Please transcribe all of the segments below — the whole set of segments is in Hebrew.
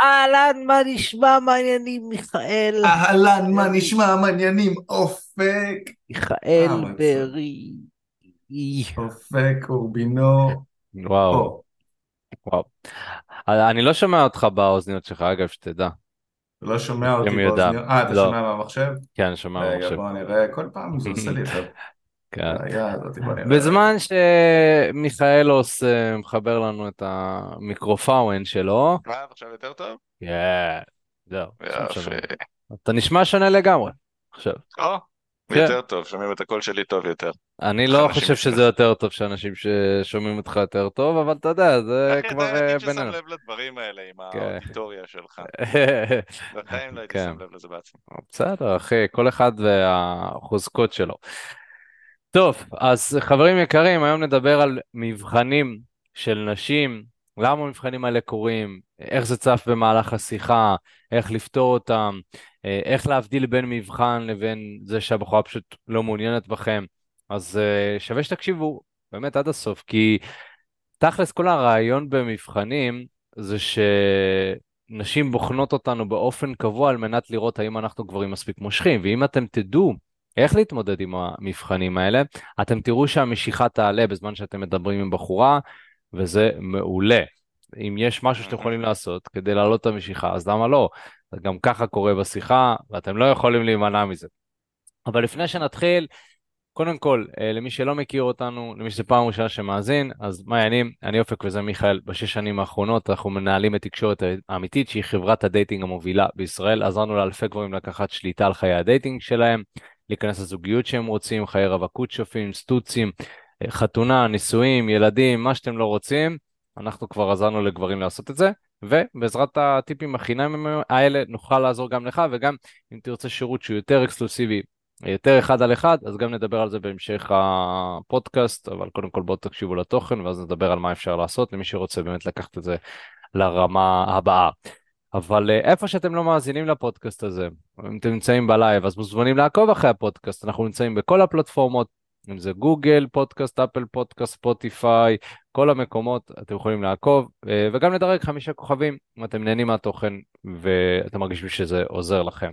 אהלן, מה נשמע? מה העניינים, מיכאל? אהלן, מה נשמע? מעניינים? אופק. מיכאל אה, ברי. אופק, אורבינו. וואו, או, וואו. אה, אני לא שומע אותך באוזניות שלך, אגב, שתדע. לא שומע אותי גם יודע. באוזניות. אה, אתה לא. שומע מהמחשב? כן, אני שומע רגע, במחשב. בוא נראה. כל פעם זה עושה לי את כן. בזמן שמיכאלוס אה, מחבר לנו את המיקרופאוון שלו, מה, עכשיו יותר טוב? כן, זהו. אתה נשמע שונה לגמרי, עכשיו. או, כן. יותר טוב, שומעים את הקול שלי טוב יותר. אני לא חושב. שזה יותר טוב שאנשים ששומעים אותך יותר טוב, אבל אתה יודע, זה כבר אה, היחיד ששם בינינו. לב לדברים האלה עם כן. האודיטוריה שלך. בחיים לא הייתי כן. שם לב לזה בעצמי. בסדר, אחי, כל אחד והחוזקות שלו. טוב, אז חברים יקרים, היום נדבר על מבחנים של נשים, למה המבחנים האלה קורים, איך זה צף במהלך השיחה, איך לפתור אותם, אה, איך להבדיל בין מבחן לבין זה שהבחורה פשוט לא מעוניינת בכם. אז אה, שווה שתקשיבו באמת עד הסוף, כי תכלס כל הרעיון במבחנים זה שנשים בוחנות אותנו באופן קבוע על מנת לראות האם אנחנו גברים מספיק מושכים, ואם אתם תדעו איך להתמודד עם המבחנים האלה, אתם תראו שהמשיכה תעלה בזמן שאתם מדברים עם בחורה, וזה מעולה. אם יש משהו שאתם יכולים לעשות כדי להעלות את המשיכה, אז למה לא? גם ככה קורה בשיחה, ואתם לא יכולים להימנע מזה. אבל לפני שנתחיל, קודם כל, אה, למי שלא מכיר אותנו, למי שזו פעם ראשונה שמאזין, אז מה העניינים? אני אופק וזה מיכאל. בשש שנים האחרונות אנחנו מנהלים את תקשורת האמיתית, שהיא חברת ה dating המובילה בישראל. עזרנו לאלפי גברים לקחת שליטה על חיי ה dating שלהם, להיכנס לזוגיות שהם רוצים, חיי רווקות שופים, סטוצים, אה, חתונה, נישואים, ילדים, מה שאתם לא רוצים, אנחנו כבר עזרנו לגברים לעשות את זה. ובעזרת הטיפים החינמים האלה נוכל לעזור גם לך, וגם אם תרצה שירות שהוא יותר אקסקלוסיבי יותר אחד על אחד, אז גם נדבר על זה בהמשך הפודקאסט, אבל קודם כל בואו תקשיבו לתוכן, ואז נדבר על מה אפשר לעשות למי שרוצה באמת לקחת את זה לרמה הבאה. אבל אה, איפה שאתם לא מאזינים לפודקאסט הזה, אם אתם נמצאים בלייב, אז מוזמנים לעקוב אחרי הפודקאסט, אנחנו נמצאים בכל הפלטפורמות, אם זה Google Podcast, Apple Podcast, Spotify, כל המקומות, אתם יכולים לעקוב, אה, וגם לדרג חמישה כוכבים, אם אתם נהנים מהתוכן ואתם מרגישים שזה עוזר לכם.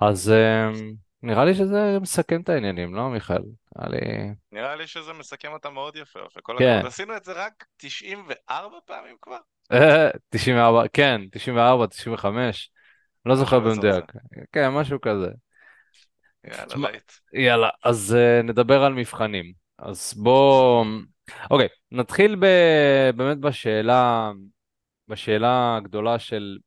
אז אה, נראה לי שזה מסכם את העניינים, לא מיכאל? נראה לי... נראה לי שזה מסכם אותה מאוד יפה, אופק. כל כן. הכבוד. עשינו את זה רק 94 פעמים כבר? אה, 94, כן, 94, 95, לא זוכר משהו באזור במדויק. כן, משהו כזה. יאללה, לייט. יאללה, אז אה, נדבר על מבחנים. אז בואו... אוקיי, נתחיל ב... באמת בשאלה, בשאלה הגדולה של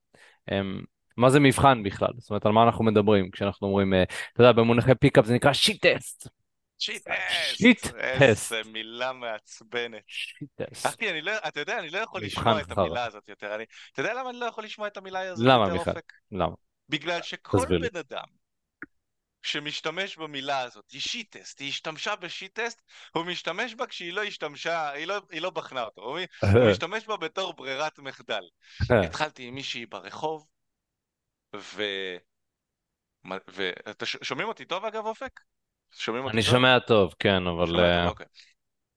אמ, מה זה מבחן בכלל? זאת אומרת, על מה אנחנו מדברים כשאנחנו אומרים, אה, אתה יודע, במונחי pickup זה נקרא shit test. shit shit. test. איזה מילה מעצבנת. shit. אחי, אני לא, אתה יודע, אני לא יכול לשמוע את. המילה הזאת יותר. אני, אתה יודע למה אני לא יכול לשמוע את המילה הזאת למה, יותר, מיכאל? אופק? למה? בגלל שכל. בן אדם שמשתמש במילה הזאת, היא shit test, היא השתמשה ב shit test, הוא משתמש בה כשהיא לא השתמשה, היא לא, היא לא בחנה אותו, הוא, משתמש בה בתור ברירת מחדל. התחלתי עם מישהי ברחוב, ו... ואתה שומעים אותי טוב אגב אופק? שומעים אותי אני טוב? שומע טוב, כן, אבל... שומע טוב, אה, אוקיי.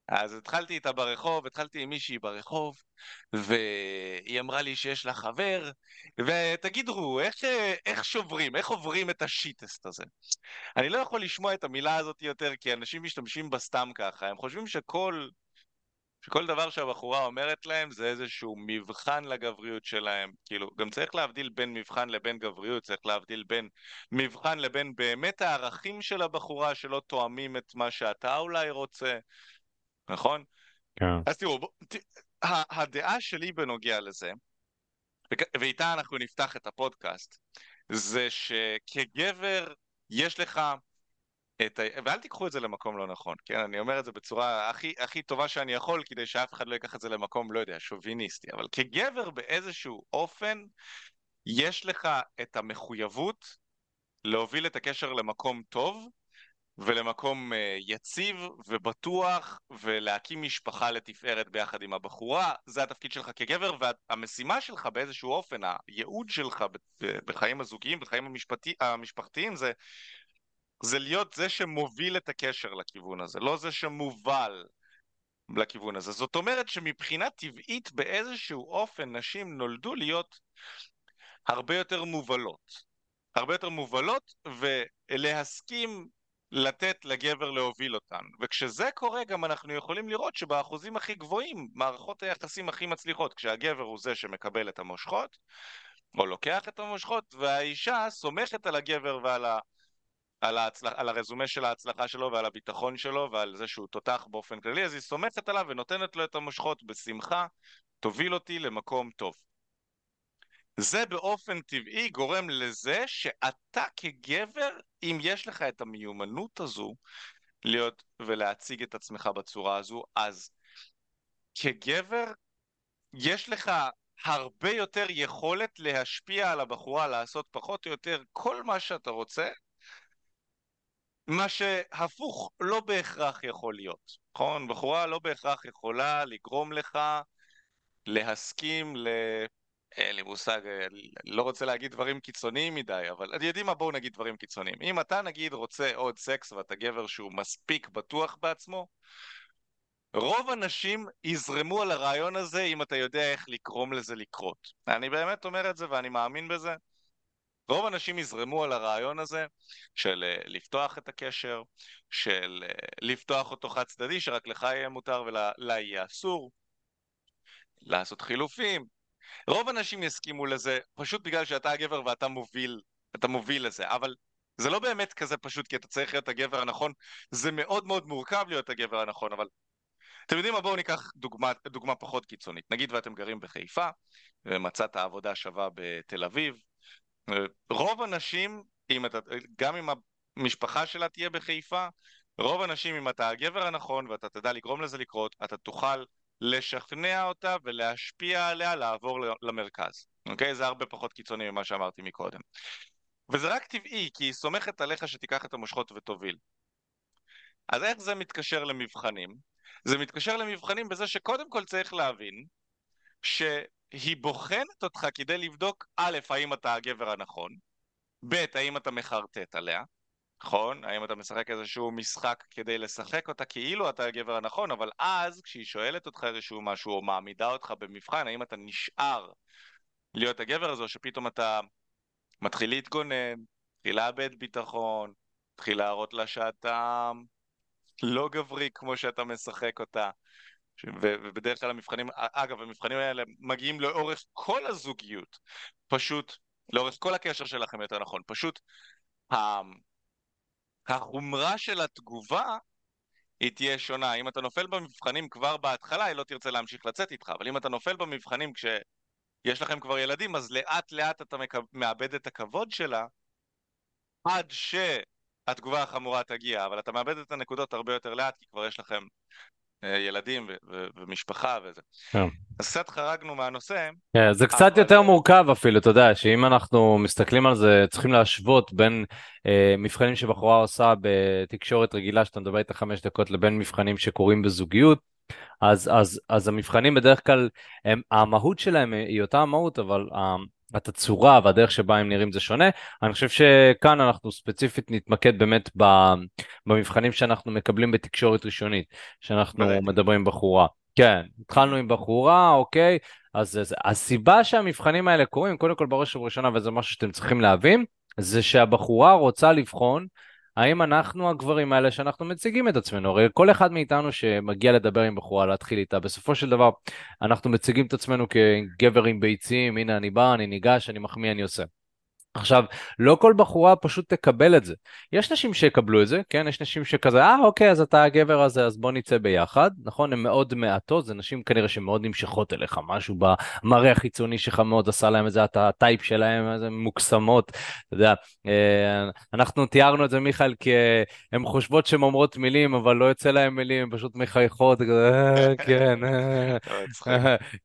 אז התחלתי איתה ברחוב, התחלתי עם מישהי ברחוב, והיא אמרה לי שיש לה חבר, ותגידו, איך, איך שוברים, איך עוברים את השיטסט הזה? אני לא יכול לשמוע את המילה הזאת יותר, כי אנשים משתמשים בה סתם ככה, הם חושבים שכל, שכל דבר שהבחורה אומרת להם זה איזשהו מבחן לגבריות שלהם. כאילו, גם צריך להבדיל בין מבחן לבין גבריות, צריך להבדיל בין מבחן לבין באמת הערכים של הבחורה שלא תואמים את מה שאתה אולי רוצה, נכון? כן. אז תראו, בוא, ת, הדעה שלי בנוגע לזה, ואיתה אנחנו נפתח את הפודקאסט, זה שכגבר יש לך את ה... ואל תיקחו את זה למקום לא נכון, כן? אני אומר את זה בצורה הכי, הכי טובה שאני יכול, כדי שאף אחד לא ייקח את זה למקום, לא יודע, שוביניסטי, אבל כגבר באיזשהו אופן, יש לך את המחויבות להוביל את הקשר למקום טוב, ולמקום אה, יציב ובטוח ולהקים משפחה לתפארת ביחד עם הבחורה, זה התפקיד שלך כגבר והמשימה שלך באיזשהו אופן, הייעוד שלך בחיים הזוגיים, בחיים המשפטי, המשפחתיים זה, זה להיות זה שמוביל את הקשר לכיוון הזה, לא זה שמובל לכיוון הזה. זאת אומרת שמבחינה טבעית באיזשהו אופן נשים נולדו להיות הרבה יותר מובלות. הרבה יותר מובלות ולהסכים לתת לגבר להוביל אותן. וכשזה קורה גם אנחנו יכולים לראות שבאחוזים הכי גבוהים, מערכות היחסים הכי מצליחות, כשהגבר הוא זה שמקבל את המושכות, או לוקח את המושכות, והאישה סומכת על הגבר ועל ה... על, ההצלח, על הרזומה של ההצלחה שלו ועל הביטחון שלו ועל זה שהוא תותח באופן כללי, אז היא סומכת עליו ונותנת לו את המושכות בשמחה, תוביל אותי למקום טוב. זה באופן טבעי גורם לזה שאתה כגבר, אם יש לך את המיומנות הזו להיות ולהציג את עצמך בצורה הזו, אז כגבר יש לך הרבה יותר יכולת להשפיע על הבחורה, לעשות פחות או יותר כל מה שאתה רוצה, מה שהפוך לא בהכרח יכול להיות, נכון? בחורה לא בהכרח יכולה לגרום לך להסכים ל... אין לי מושג, אני לא רוצה להגיד דברים קיצוניים מדי, אבל אתם יודעים מה? בואו נגיד דברים קיצוניים. אם אתה נגיד רוצה עוד סקס ואתה גבר שהוא מספיק בטוח בעצמו, רוב הנשים יזרמו על הרעיון הזה אם אתה יודע איך לגרום לזה לקרות. אני באמת אומר את זה ואני מאמין בזה. רוב הנשים יזרמו על הרעיון הזה של אה, לפתוח את הקשר, של אה, לפתוח אותו חד צדדי, שרק לך יהיה מותר ולה יהיה אסור, לעשות חילופים. רוב הנשים יסכימו לזה פשוט בגלל שאתה הגבר ואתה מוביל, אתה מוביל לזה, אבל זה לא באמת כזה פשוט כי אתה צריך להיות הגבר הנכון, זה מאוד מאוד מורכב להיות הגבר הנכון, אבל אתם יודעים מה? בואו ניקח דוגמה, דוגמה פחות קיצונית. נגיד ואתם גרים בחיפה, ומצאת עבודה שווה בתל אביב, רוב הנשים, אם אתה, גם אם המשפחה שלה תהיה בחיפה, רוב הנשים, אם אתה הגבר הנכון ואתה תדע לגרום לזה לקרות, אתה תוכל לשכנע אותה ולהשפיע עליה לעבור למרכז. אוקיי? זה הרבה פחות קיצוני ממה שאמרתי מקודם. וזה רק טבעי, כי היא סומכת עליך שתיקח את המושכות ותוביל. אז איך זה מתקשר למבחנים? זה מתקשר למבחנים בזה שקודם כל צריך להבין ש... היא בוחנת אותך כדי לבדוק א', האם אתה הגבר הנכון, ב', האם אתה מחרטט עליה, נכון? האם אתה משחק איזשהו משחק כדי לשחק אותה כאילו אתה הגבר הנכון, אבל אז כשהיא שואלת אותך איזשהו משהו או מעמידה אותך במבחן, האם אתה נשאר להיות הגבר הזה, או שפתאום אתה מתחיל להתגונן, מתחיל לאבד ביטחון, מתחיל להראות לה שאתה לא גברי כמו שאתה משחק אותה. ובדרך כלל המבחנים, אגב, המבחנים האלה מגיעים לאורך כל הזוגיות, פשוט, לאורך כל הקשר שלכם יותר נכון, פשוט החומרה של התגובה היא תהיה שונה. אם אתה נופל במבחנים כבר בהתחלה, היא לא תרצה להמשיך לצאת איתך, אבל אם אתה נופל במבחנים כשיש לכם כבר ילדים, אז לאט לאט אתה מאבד את הכבוד שלה, עד שהתגובה החמורה תגיע, אבל אתה מאבד את הנקודות הרבה יותר לאט, כי כבר יש לכם ילדים ומשפחה וזה. כן. אז קצת חרגנו מהנושא. כן, זה קצת יותר מורכב אפילו, אתה יודע, שאם אנחנו מסתכלים על זה, צריכים להשוות בין אה, מבחנים שבחורה עושה בתקשורת רגילה, שאתה מדבר איתה חמש דקות, לבין מבחנים שקורים בזוגיות. אז, אז, אז המבחנים בדרך כלל, הם, המהות שלהם היא אותה המהות, אבל התצורה והדרך שבה הם נראים זה שונה. אני חושב שכאן אנחנו ספציפית נתמקד באמת במבחנים שאנחנו מקבלים בתקשורת ראשונית, שאנחנו באמת. מדברים בחורה. כן, התחלנו עם בחורה, אוקיי, אז, אז הסיבה שהמבחנים האלה קורים, קודם כל בראש ובראשונה, וזה משהו שאתם צריכים להבין, זה שהבחורה רוצה לבחון האם אנחנו הגברים האלה שאנחנו מציגים את עצמנו? הרי כל אחד מאיתנו שמגיע לדבר עם בחורה, להתחיל איתה, בסופו של דבר אנחנו מציגים את עצמנו כגבר עם ביצים, הנה אני בא, אני ניגש, אני מחמיא, אני עושה. עכשיו, לא כל בחורה פשוט תקבל את זה. יש נשים שיקבלו את זה, כן? יש נשים שכזה, אה, אוקיי, אז אתה הגבר הזה, אז בוא נצא ביחד, נכון? הן מאוד מעטות, זה נשים כנראה שמאוד נמשכות אליך, משהו במראה החיצוני שלך מאוד עשה להם את זה, אתה הטייפ שלהם, איזה מוקסמות, אתה יודע. אה, אנחנו תיארנו את זה, מיכאל, כי הן חושבות שהן אומרות מילים, אבל לא יוצא להן מילים, הן פשוט מחייכות, כזה, כן,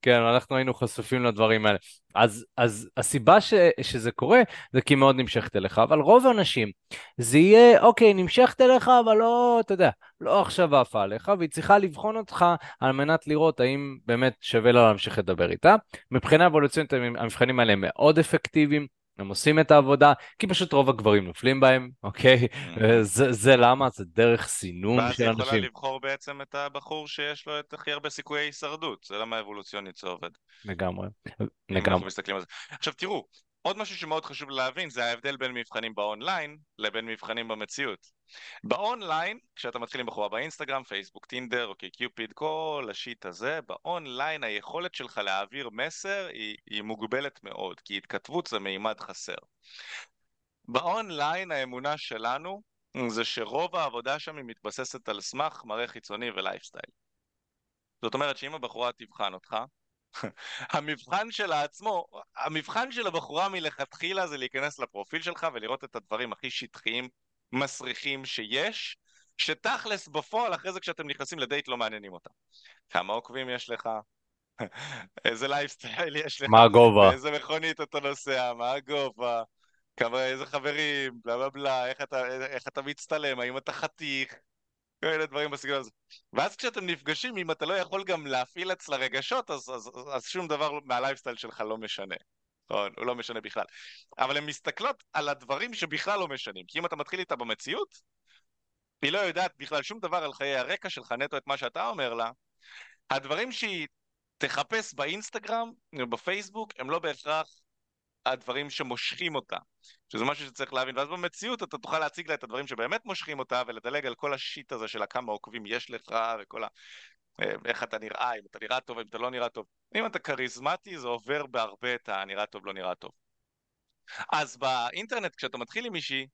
כן, אנחנו היינו חשופים לדברים האלה. אז, אז הסיבה ש, שזה קורה זה כי מאוד נמשכת אליך, אבל רוב האנשים זה יהיה, אוקיי, נמשכת אליך, אבל לא, אתה יודע, לא עכשיו עפה עליך, והיא צריכה לבחון אותך על מנת לראות האם באמת שווה לה להמשיך לדבר איתה. מבחינה אבולוציונית המבחנים האלה מאוד אפקטיביים. הם עושים את העבודה, כי פשוט רוב הגברים נופלים בהם, אוקיי? זה, זה למה? זה דרך סינון ואז של היא יכולה אנשים. לבחור בעצם את הבחור שיש לו את הכי הרבה סיכויי הישרדות, זה למה אבולוציונית זה עובד. לגמרי, לגמרי. עכשיו תראו, עוד משהו שמאוד חשוב להבין זה ההבדל בין מבחנים באונליין לבין מבחנים במציאות. באונליין, כשאתה מתחיל עם בחורה באינסטגרם, פייסבוק, טינדר, OkCupid, כל ה shit הזה, באונליין היכולת שלך להעביר מסר היא, היא מוגבלת מאוד, כי התכתבות זה מימד חסר. באונליין האמונה שלנו זה שרוב העבודה שם היא מתבססת על סמך מראה חיצוני ולייפסטייל. זאת אומרת שאם הבחורה תבחן אותך, המבחן שלה עצמו, המבחן של הבחורה מלכתחילה זה להיכנס לפרופיל שלך ולראות את הדברים הכי שטחיים, מסריחים שיש, שתכלס בפועל אחרי זה כשאתם נכנסים לדייט לא מעניינים אותה. כמה עוקבים יש לך? איזה לייפסטייל יש לך? מה הגובה? באיזה מכונית אתה נוסע? מה הגובה? כמה, איזה חברים? בלה בלה בלה, איך אתה, איך אתה מצטלם? האם אתה חתיך? כאלה דברים בסגנון הזה. ואז כשאתם נפגשים, אם אתה לא יכול גם להפעיל אצלה רגשות, אז, אז, אז שום דבר מהלייפסטייל שלך לא משנה. נכון, הוא לא משנה בכלל. אבל הן מסתכלות על הדברים שבכלל לא משנים. כי אם אתה מתחיל איתה במציאות, היא לא יודעת בכלל שום דבר על חיי הרקע שלך, נטו את מה שאתה אומר לה. הדברים שהיא תחפש באינסטגרם ובפייסבוק הם לא בהכרח הדברים שמושכים אותה, שזה משהו שצריך להבין, ואז במציאות אתה תוכל להציג לה את הדברים שבאמת מושכים אותה ולדלג על כל השיט הזה של הכמה עוקבים יש לך וכל ה... אה, איך אתה נראה, אם אתה נראה טוב, אם אתה לא נראה טוב. אם אתה כריזמטי זה עובר בהרבה את הנראה טוב, לא נראה טוב. אז באינטרנט כשאתה מתחיל עם מישהי,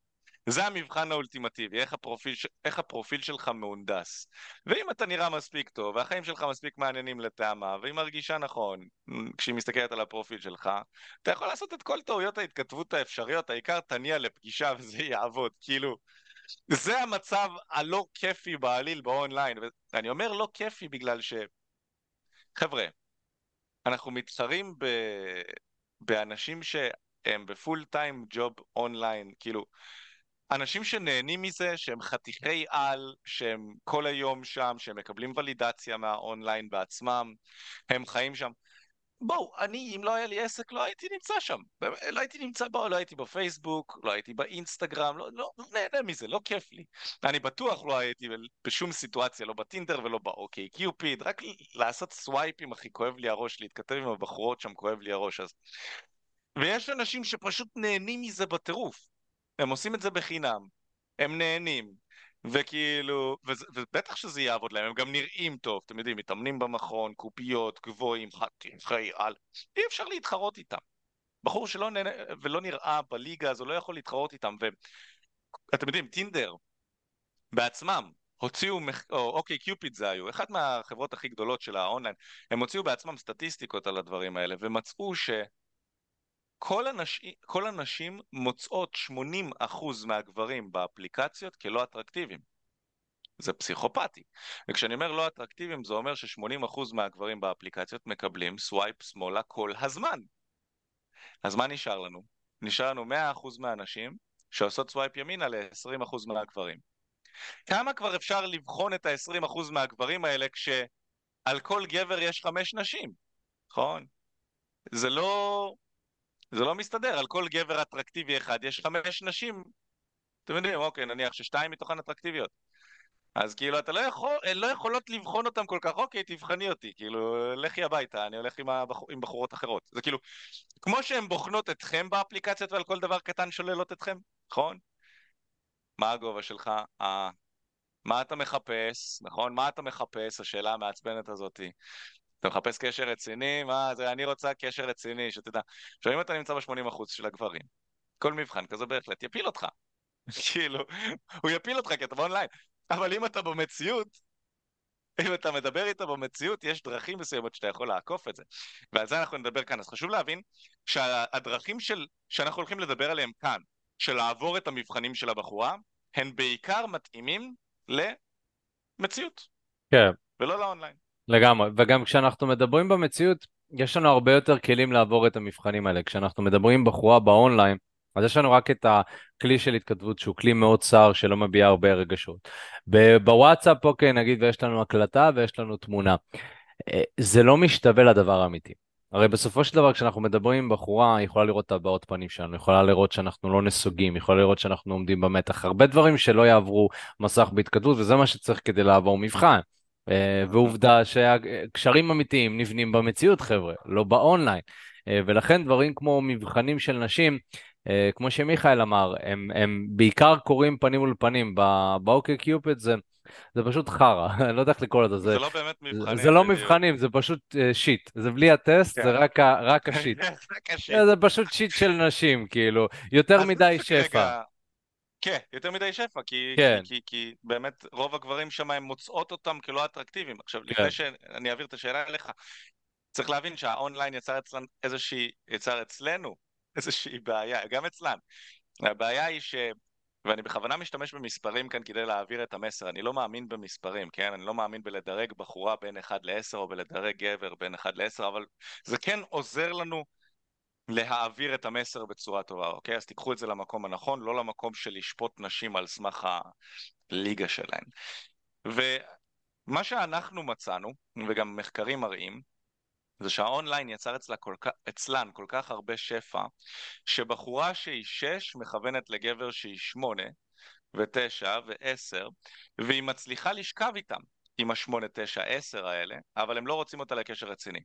זה המבחן האולטימטיבי, איך הפרופיל. איך הפרופיל שלך מהונדס. ואם אתה נראה מספיק טוב, והחיים שלך מספיק מעניינים לטעמה, והיא מרגישה נכון כשהיא מסתכלת על הפרופיל שלך, אתה יכול לעשות את כל טעויות ההתכתבות האפשריות, העיקר תניע לפגישה וזה יעבוד, כאילו... זה המצב הלא כיפי בעליל באונליין, ואני אומר לא כיפי בגלל ש... חבר'ה, אנחנו מתחרים ב... באנשים שהם בפול טיים ג'וב אונליין, כאילו... אנשים שנהנים מזה, שהם חתיכי על, שהם כל היום שם, שהם מקבלים ולידציה מהאונליין בעצמם, הם חיים שם. בואו, אני, אם לא היה לי עסק, לא הייתי נמצא שם. לא הייתי נמצא בו, לא הייתי בפייסבוק, לא הייתי באינסטגרם, לא, לא, נהנה מזה, לא כיף לי. אני בטוח לא הייתי בשום סיטואציה, לא בטינדר ולא באוקיי קיופיד, רק לעשות סווייפים, אחי, כואב לי הראש, להתכתב עם הבחורות שם, כואב לי הראש אז. ויש אנשים שפשוט נהנים מזה בטירוף. הם עושים את זה בחינם, הם נהנים, וכאילו, וזה, ובטח שזה יעבוד להם, הם גם נראים טוב, אתם יודעים, מתאמנים במכון, קופיות, גבוהים, חתיכי על, אי אפשר להתחרות איתם. בחור שלא נהנה ולא נראה בליגה הזו לא יכול להתחרות איתם, ואתם יודעים, טינדר בעצמם הוציאו, או אוקיי קיופיד זה היו, אחת מהחברות הכי גדולות של האונליין, הם הוציאו בעצמם סטטיסטיקות על הדברים האלה, ומצאו ש... כל, הנש... כל הנשים מוצאות 80% מהגברים באפליקציות כלא אטרקטיביים. זה פסיכופתי. וכשאני אומר לא אטרקטיביים, זה אומר ש-80% מהגברים באפליקציות מקבלים swipe שמאלה כל הזמן. אז מה נשאר לנו? נשאר לנו 100% מהנשים שעושות swipe ימינה ל-20% מהגברים. כמה כבר אפשר לבחון את ה-20% מהגברים האלה כשעל כל גבר יש חמש נשים, נכון? זה לא... זה לא מסתדר, על כל גבר אטרקטיבי אחד יש חמש נשים. אתם יודעים, אוקיי, נניח ששתיים מתוכן אטרקטיביות. אז כאילו, אתה לא יכול, הן לא יכולות לבחון אותם כל כך, אוקיי, תבחני אותי, כאילו, לכי הביתה, אני הולך עם, הבחור, עם בחורות אחרות. זה כאילו, כמו שהן בוחנות אתכם באפליקציות ועל כל דבר קטן שוללות אתכם, נכון? מה הגובה שלך? אה, מה אתה מחפש, נכון? מה אתה מחפש? השאלה המעצבנת הזאתי. אתה מחפש קשר רציני? מה זה, אני רוצה קשר רציני, שתדע. עכשיו אם אתה נמצא ב-80% של הגברים, כל מבחן כזה בהחלט יפיל אותך. כאילו, הוא יפיל אותך כי אתה באונליין. אבל אם אתה במציאות, אם אתה מדבר איתו במציאות, יש דרכים מסוימות שאתה יכול לעקוף את זה. ועל זה אנחנו נדבר כאן. אז חשוב להבין שהדרכים של, שאנחנו הולכים לדבר עליהם כאן, של לעבור את המבחנים של הבחורה, הן בעיקר מתאימים למציאות. כן. ולא לאונליין. לגמרי, וגם כשאנחנו מדברים במציאות, יש לנו הרבה יותר כלים לעבור את המבחנים האלה. כשאנחנו מדברים עם בחורה באונליין, אז יש לנו רק את הכלי של התכתבות שהוא כלי מאוד צר שלא מביע הרבה רגשות. בוואטסאפ, אוקיי, נגיד ויש לנו הקלטה ויש לנו תמונה. אה, זה לא משתווה לדבר האמיתי. הרי בסופו של דבר כשאנחנו מדברים עם בחורה, היא יכולה לראות את הבעות פנים שלנו, יכולה לראות שאנחנו לא נסוגים, יכולה לראות שאנחנו עומדים במתח, הרבה דברים שלא יעברו מסך בהתכתבות, וזה מה שצריך כדי לעבור מבחן. אה, ועובדה שהקשרים אמיתיים נבנים במציאות, חבר'ה, לא באונליין. אה, ולכן דברים כמו מבחנים של נשים, אה, כמו שמיכאל אמר, הם, הם בעיקר קורים פנים מול פנים. ב OkCupid זה, זה פשוט חרא, אני לא יודע איך לקרוא לזה. זה, זה לא באמת מבחנים. זה לא מבחנים, זה פשוט shit. זה בלי הטסט, כן. זה רק, רק ה shit. רק ה shit. זה פשוט shit של נשים, כאילו. יותר מדי שפע. כן, יותר מדי שפע, כי, כן. כי, כי, כי באמת רוב הגברים שם הם מוצאות אותם כלא אטרקטיביים. עכשיו, כן. לפני שאני אעביר את השאלה אליך, צריך להבין שהאונליין יצר אצלנו איזושהי, יצר אצלנו איזושהי בעיה, גם אצלן. הבעיה היא ש... ואני בכוונה משתמש במספרים כאן כדי להעביר את המסר, אני לא מאמין במספרים, כן? אני לא מאמין בלדרג בחורה בין 1 ל-10 או בלדרג גבר בין 1 ל-10, אבל זה כן עוזר לנו להעביר את המסר בצורה טובה, אוקיי? אז תיקחו את זה למקום הנכון, לא למקום של לשפוט נשים על סמך הליגה שלהן. ומה שאנחנו מצאנו, וגם מחקרים מראים, זה שהאונליין יצר אצלה כל כך, אצלן כל כך הרבה שפע, שבחורה שהיא שש מכוונת לגבר שהיא שמונה, ותשע, ועשר, והיא מצליחה לשכב איתם, עם השמונה, תשע, עשר האלה, אבל הם לא רוצים אותה לקשר רציני.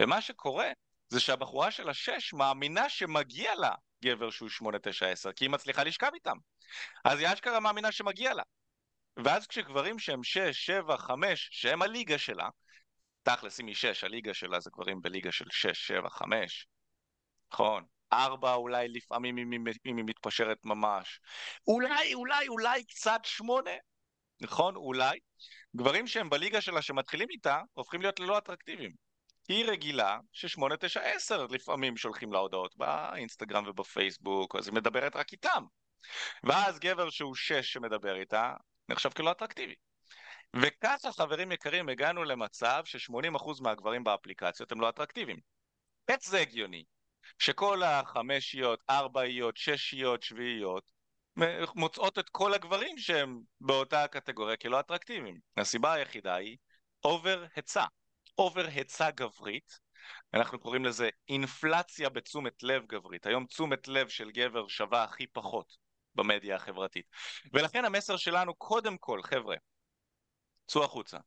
ומה שקורה, זה שהבחורה של השש מאמינה שמגיע לה גבר שהוא שמונה, תשע, עשר, כי היא מצליחה לשכב איתם. אז היא אשכרה מאמינה שמגיע לה. ואז כשגברים שהם שש, שבע, חמש, שהם הליגה שלה, תכלס, אם היא שש, הליגה שלה זה גברים בליגה של שש, שבע, חמש. נכון. ארבע אולי לפעמים אם היא, מתפשרת ממש. אולי, אולי, אולי קצת שמונה. נכון? אולי. גברים שהם בליגה שלה שמתחילים איתה, הופכים להיות ללא אטרקטיביים. היא רגילה ששמונה, תשע, עשר לפעמים שולחים לה הודעות באינסטגרם ובפייסבוק, אז היא מדברת רק איתם. ואז גבר שהוא שש שמדבר איתה, נחשב כלא אטרקטיבי. וככה, חברים יקרים, הגענו למצב ש-80% מהגברים באפליקציות הם לא אטרקטיביים. איך זה הגיוני? שכל החמשיות, ארבעיות, ששיות, שביעיות, מוצאות את כל הגברים שהם באותה קטגוריה כלא אטרקטיביים. הסיבה היחידה היא over היצע. over היצע גברית, אנחנו קוראים לזה אינפלציה בתשומת לב גברית. היום תשומת לב של גבר שווה הכי פחות במדיה החברתית. ולכן המסר שלנו, קודם כל, חבר'ה, צאו החוצה.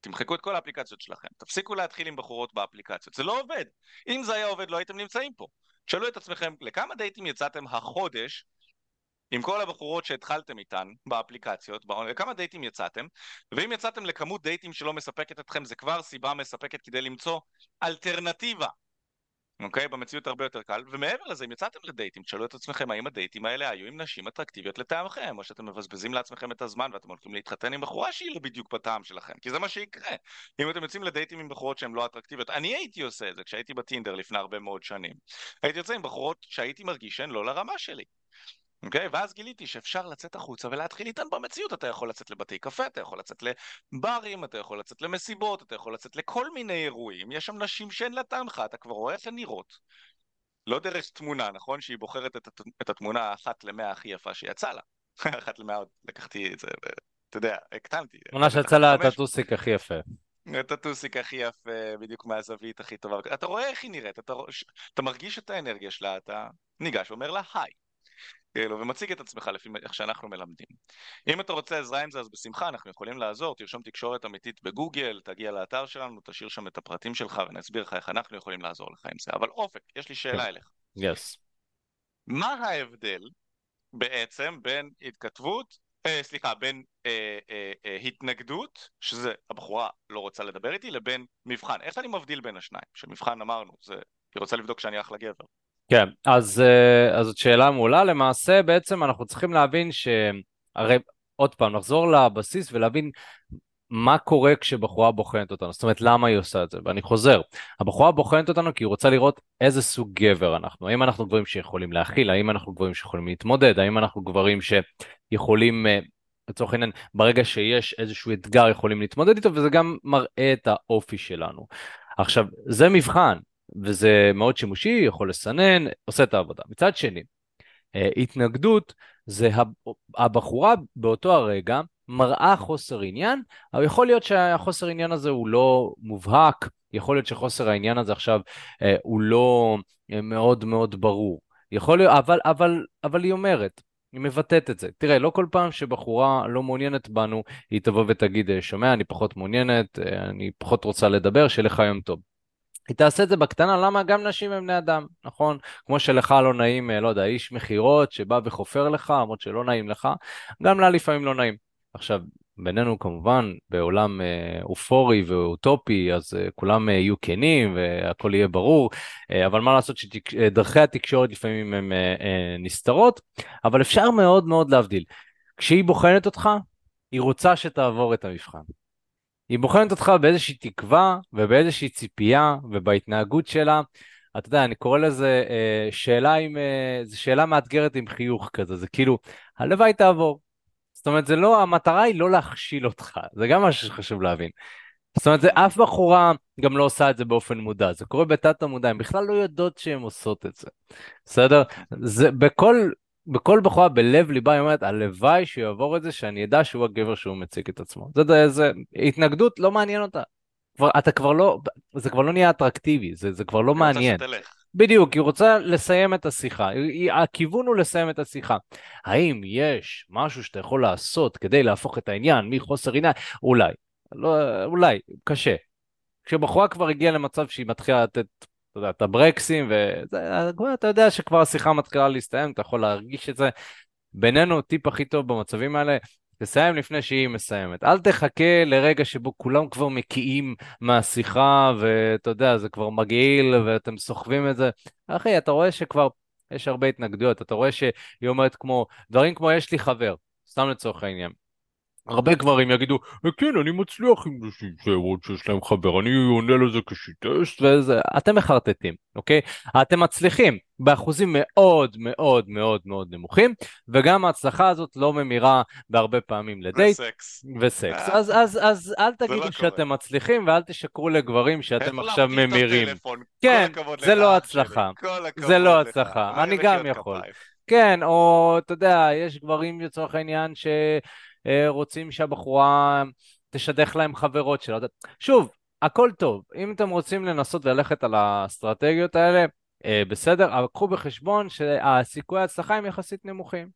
תמחקו את כל האפליקציות שלכם. תפסיקו להתחיל עם בחורות באפליקציות. זה לא עובד. אם זה היה עובד, לא הייתם נמצאים פה. תשאלו את עצמכם, לכמה דייטים יצאתם החודש עם כל הבחורות שהתחלתם איתן באפליקציות, לכמה דייטים יצאתם, ואם יצאתם לכמות דייטים שלא מספקת אתכם, זה כבר סיבה מספקת כדי למצוא אלטרנטיבה אוקיי? במציאות הרבה יותר קל, ומעבר לזה, אם יצאתם לדייטים, תשאלו את עצמכם האם הדייטים האלה היו עם נשים אטרקטיביות לטעמכם, או שאתם מבזבזים לעצמכם את הזמן ואתם הולכים להתחתן עם בחורה שהיא לא בדיוק בטעם שלכם, כי זה מה שיקרה. אם אתם יוצאים לדייטים עם בחורות שהן לא אטרקטיביות, אני הייתי עושה את זה כשהייתי בטינדר לפני הרבה מאוד שנים. הייתי יוצא עם בחורות שהייתי מרגיש שהן לא לרמה שלי. אוקיי? Okay, ואז גיליתי שאפשר לצאת החוצה ולהתחיל איתן במציאות. אתה יכול לצאת לבתי קפה, אתה יכול לצאת לברים, אתה יכול לצאת למסיבות, אתה יכול לצאת לכל מיני אירועים. יש שם נשים שאין לה טעמך, אתה כבר רואה איך הן נראות. לא דרך תמונה, נכון? שהיא בוחרת את, הת... את התמונה האחת למאה הכי יפה שיצא לה. אחת למאה עוד לקחתי את זה, אתה יודע, הקטנתי. תמונה שיצא לה את הטוסיק הכי יפה. את הטוסיק הכי יפה, בדיוק מהזווית הכי טובה. אתה רואה איך היא נראית, אתה. אתה מרגיש את האנרגיה שלה, אתה ניגש ואומר לה היי. כאילו, ומציג את עצמך לפי איך שאנחנו מלמדים. אם אתה רוצה עזרה עם זה, אז בשמחה, אנחנו יכולים לעזור, תרשום תקשורת אמיתית בגוגל, תגיע לאתר שלנו, תשאיר שם את הפרטים שלך ונסביר לך איך אנחנו יכולים לעזור לך עם זה. אבל אופק, יש לי שאלה כן. אליך. Yes. מה ההבדל בעצם בין התכתבות, אה, סליחה, בין אה, אה, אה, התנגדות, שזה הבחורה לא רוצה לדבר איתי, לבין מבחן. איך אני מבדיל בין השניים? שמבחן אמרנו, זה, היא רוצה לבדוק שאני אחלה גבר. כן, אז, אה, אז זאת שאלה מעולה. למעשה, בעצם אנחנו צריכים להבין ש... הרי, עוד פעם, לחזור לבסיס ולהבין מה קורה כשבחורה בוחנת אותנו, זאת אומרת, למה היא עושה את זה? ואני חוזר, הבחורה בוחנת אותנו כי היא רוצה לראות איזה סוג גבר אנחנו. האם אנחנו גברים שיכולים להכיל? האם אנחנו גברים שיכולים להתמודד? האם אנחנו גברים שיכולים, אה, לצורך העניין, ברגע שיש איזשהו אתגר יכולים להתמודד איתו, וזה גם מראה את האופי שלנו. עכשיו, זה מבחן, וזה מאוד שימושי, יכול לסנן, עושה את העבודה. מצד שני, אה, התנגדות זה הבחורה באותו הרגע מראה חוסר עניין, אבל יכול להיות שהחוסר עניין הזה הוא לא מובהק, יכול להיות שחוסר העניין הזה עכשיו אה, הוא לא אה, מאוד מאוד ברור. יכול להיות, אבל, אבל, אבל היא אומרת, היא מבטאת את זה. תראה, לא כל פעם שבחורה לא מעוניינת בנו, היא תבוא ותגיד, שומע, אני פחות מעוניינת, אני פחות רוצה לדבר, שיהיה לך יום טוב. היא תעשה את זה בקטנה, למה גם נשים הם בני אדם, נכון? כמו שלך לא נעים, אה, לא יודע, איש מכירות שבא וחופר לך, למרות שלא נעים לך, גם לה לפעמים לא נעים. עכשיו, בינינו כמובן, בעולם אה, אופורי ואוטופי, אז אה, כולם יהיו כנים והכל יהיה ברור, אבל מה לעשות שדרכי התקשורת לפעמים הן נסתרות, אבל אפשר מאוד מאוד להבדיל. כשהיא בוחנת אותך, היא רוצה שתעבור את המבחן. היא בוחנת אותך באיזושהי תקווה ובאיזושהי ציפייה ובהתנהגות שלה. אתה יודע, אני קורא לזה אה, שאלה עם, אה, זו שאלה מאתגרת עם חיוך כזה, זה כאילו, הלוואי תעבור. זאת אומרת, זה לא, המטרה היא לא להכשיל אותך, זה גם משהו שחשוב להבין. זאת אומרת, זה, אף בחורה גם לא עושה את זה באופן מודע, זה קורה בתת המודע, הן בכלל לא יודעות שהן עושות את זה, בסדר? זה בכל, בכל בחורה בלב ליבה היא אומרת, הלוואי שהוא יעבור את זה, שאני אדע שהוא הגבר שהוא מציג את עצמו. זה, זה, זה התנגדות לא מעניין אותה. כבר, אתה כבר לא, זה כבר לא נהיה אטרקטיבי, זה, זה כבר לא מעניין. בדיוק, היא רוצה לסיים את השיחה, היא, הכיוון הוא לסיים את השיחה. האם יש משהו שאתה יכול לעשות כדי להפוך את העניין מחוסר עניין? אולי, לא, אולי, קשה. כשבחורה כבר הגיעה למצב שהיא מתחילה לתת, אתה יודע, את הברקסים, ואתה יודע שכבר השיחה מתחילה להסתיים, אתה יכול להרגיש את זה. בינינו, טיפ הכי טוב במצבים האלה, תסיים לפני שהיא מסיימת. אל תחכה לרגע שבו כולם כבר מקיאים מהשיחה, ואתה יודע, זה כבר מגעיל, ואתם סוחבים את זה. אחי, אתה רואה שכבר יש הרבה התנגדויות, אתה רואה שהיא אומרת כמו, דברים כמו יש לי חבר, סתם לצורך העניין. הרבה גברים יגידו, כן, אני מצליח עם נשים שיש להם חבר, אני עונה לזה כשיטסט וזה, אתם מחרטטים, אוקיי? אתם מצליחים באחוזים מאוד מאוד מאוד מאוד נמוכים, וגם ההצלחה הזאת לא ממירה בהרבה פעמים לדייט. וסקס. וסקס. אה. אז, אז, אז אל תגידו לא שאתם קורה. מצליחים ואל תשקרו לגברים שאתם עכשיו ממירים. כן, זה לא. הצלחה. זה לא. הצלחה. אני גם יכול. כן, או אתה יודע, יש גברים לצורך העניין שרוצים שהבחורה תשדך להם חברות שלה. שוב, הכל טוב. אם אתם רוצים לנסות ללכת על האסטרטגיות האלה, אה, בסדר, אבל קחו בחשבון שהסיכויי ההצלחה הם יחסית נמוכים.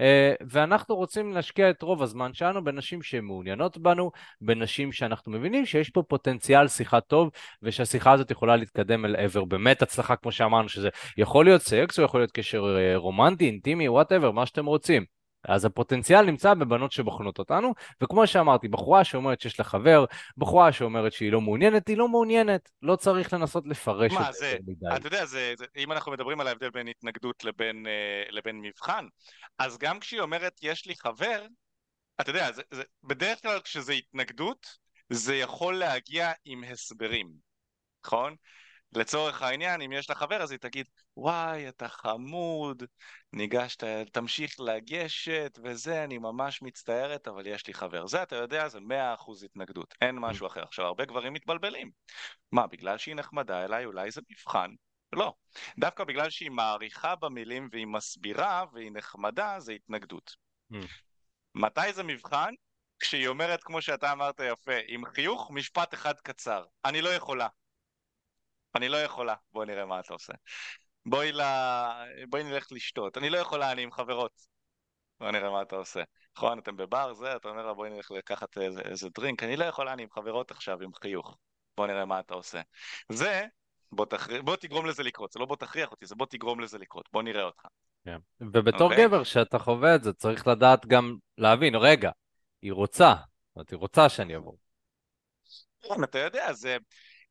אה, ואנחנו רוצים להשקיע את רוב הזמן שלנו בנשים שמעוניינות בנו, בנשים שאנחנו מבינים שיש פה פוטנציאל שיחה טוב, ושהשיחה הזאת יכולה להתקדם אל עבר באמת הצלחה, כמו שאמרנו, שזה יכול להיות סקס, או יכול להיות קשר אה, רומנטי, אינטימי, whatever, מה שאתם רוצים. אז הפוטנציאל נמצא בבנות שבוחנות אותנו, וכמו שאמרתי, בחורה שאומרת שיש לה חבר, בחורה שאומרת שהיא לא מעוניינת, היא לא מעוניינת. לא צריך לנסות לפרש מה, את זה מדי. אתה יודע, זה, זה, אם אנחנו מדברים על ההבדל בין התנגדות לבין, אה, לבין מבחן, אז גם כשהיא אומרת יש לי חבר, אתה יודע, זה, זה, בדרך כלל כשזה התנגדות, זה יכול להגיע עם הסברים, נכון? לצורך העניין, אם יש לה חבר, אז היא תגיד, וואי, אתה חמוד, ניגשת, תמשיך לגשת, וזה, אני ממש מצטערת, אבל יש לי חבר. זה, אתה יודע, זה מאה אחוז התנגדות, אין משהו אחר. עכשיו, הרבה גברים מתבלבלים. מה, בגלל שהיא נחמדה אליי, אולי זה מבחן? לא. דווקא בגלל שהיא מעריכה במילים והיא מסבירה והיא נחמדה, זה התנגדות. Mm. מתי זה מבחן? כשהיא אומרת, כמו שאתה אמרת יפה, עם חיוך, משפט אחד קצר. אני לא יכולה. אני לא יכולה. בוא נראה מה אתה עושה. בואי, ל... בואי נלך לשתות. אני לא יכולה, אני עם חברות. בוא נראה מה אתה עושה. נכון, אתם בבר, זה, אתה אומר לה בואי נלך לקחת איזה, איזה דרינק. אני לא יכולה, אני עם חברות עכשיו, עם חיוך. בוא נראה מה אתה עושה. זה, בוא, תכר... בוא תגרום לזה לקרות. זה לא בוא תכריח אותי, זה בוא תגרום לזה לקרות. בוא נראה אותך. כן. ובתור אוקיי. גבר, שאתה חווה את זה, צריך לדעת גם להבין, רגע, היא רוצה, זאת אומרת, היא רוצה שאני אבוא. כן, אתה יודע, זה...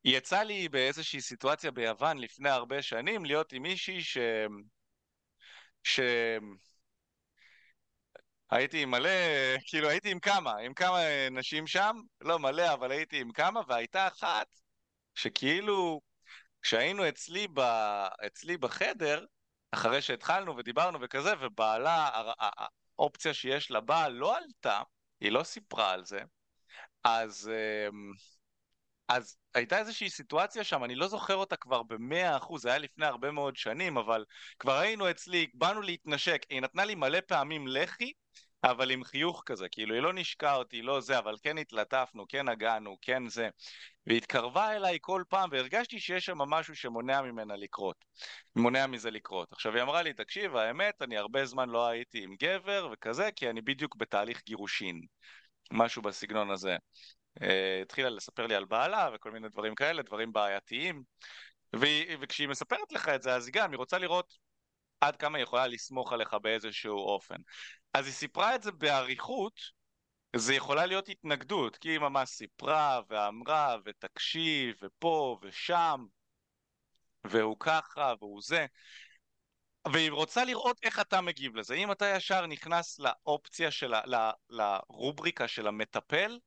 יצא לי באיזושהי סיטואציה ביוון לפני הרבה שנים להיות עם מישהי ש... ש... הייתי עם מלא, כאילו הייתי עם כמה, עם כמה נשים שם, לא מלא, אבל הייתי עם כמה, והייתה אחת שכאילו כשהיינו אצלי, ב... אצלי בחדר, אחרי שהתחלנו ודיברנו וכזה, ובעלה, האופציה שיש לבעל לא עלתה, היא לא סיפרה על זה, אז... אז הייתה איזושהי סיטואציה שם, אני לא זוכר אותה כבר במאה אחוז, זה היה לפני הרבה מאוד שנים, אבל כבר היינו אצלי, באנו להתנשק, היא נתנה לי מלא פעמים לחי, אבל עם חיוך כזה, כאילו היא לא נשקה אותי, לא זה, אבל כן התלטפנו, כן נגענו, כן זה. והיא התקרבה אליי כל פעם, והרגשתי שיש שם משהו שמונע ממנה לקרות. מונע מזה לקרות. עכשיו היא אמרה לי, תקשיב, האמת, אני הרבה זמן לא הייתי עם גבר וכזה, כי אני בדיוק בתהליך גירושין. משהו בסגנון הזה. Uh, התחילה לספר לי על בעלה וכל מיני דברים כאלה, דברים בעייתיים. וכשהיא מספרת לך את זה, אז גם, היא רוצה לראות עד כמה היא יכולה לסמוך עליך באיזשהו אופן. אז היא סיפרה את זה באריכות, זה יכולה להיות התנגדות, כי היא ממש סיפרה ואמרה ותקשיב ופה ושם והוא ככה והוא זה והיא רוצה לראות איך אתה מגיב לזה. אם אתה ישר נכנס לאופציה של, ה... לרובריקה של המטפל,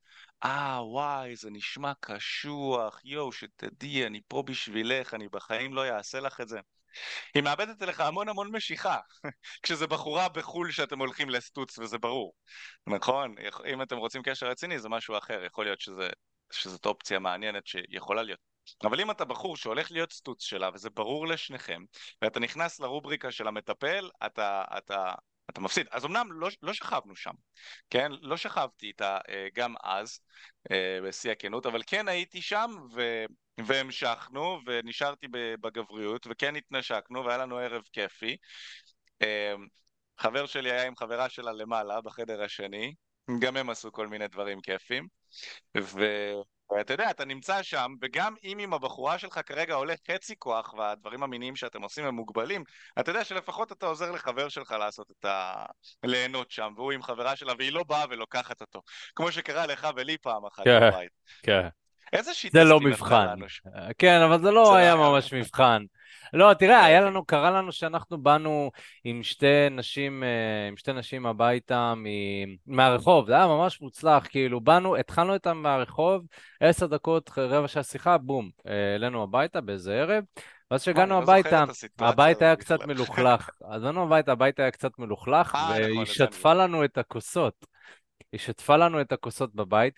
אה וואי זה נשמע קשוח, יואו שתדעי אני פה בשבילך, אני בחיים לא אעשה לך את זה. היא מאבדת אליך המון המון משיכה, כשזה בחורה בחו"ל שאתם הולכים לסטוץ וזה ברור, נכון? אם אתם רוצים קשר רציני זה משהו אחר, יכול להיות שזה, שזאת אופציה מעניינת שיכולה להיות. אבל אם אתה בחור שהולך להיות סטוץ שלה וזה ברור לשניכם, ואתה נכנס לרובריקה של המטפל, אתה, אתה, אתה מפסיד. אז אמנם לא, לא שכבנו שם, כן? לא שכבתי איתה אה, גם אז, אה, בשיא הכנות, אבל כן הייתי שם ו... והמשכנו ונשארתי בגבריות וכן התנשקנו והיה לנו ערב כיפי. אמ, חבר שלי היה עם חברה שלה למעלה בחדר השני, גם הם עשו כל מיני דברים כיפים. ו... ואתה יודע, אתה נמצא שם, וגם אם עם הבחורה שלך כרגע עולה חצי כוח והדברים המיניים שאתם עושים הם מוגבלים, אתה יודע שלפחות אתה עוזר לחבר שלך לעשות את ה... ליהנות שם, והוא עם חברה שלה, והיא לא באה ולוקחת אותו. כמו שקרה לך ולי פעם אחת כן, בבית. כן. איזה שיטה זה לא מבחן. כן, אבל זה לא היה ממש מבחן. לא, תראה, היה לנו, קרה לנו שאנחנו באנו עם שתי נשים, אה, עם שתי נשים הביתה מהרחוב, זה היה ממש מוצלח, כאילו, באנו, התחלנו איתם מהרחוב, עשר דקות, רבע שעה שיחה, בום, אה, אלינו הביתה באיזה ערב, ואז כשהגענו לא הביתה, הבית היה קצת מלוכלך, אז באנו הביתה, הבית היה קצת מלוכלך, אה, והיא שטפה לנו את הכוסות. היא שטפה לנו את הכוסות בבית,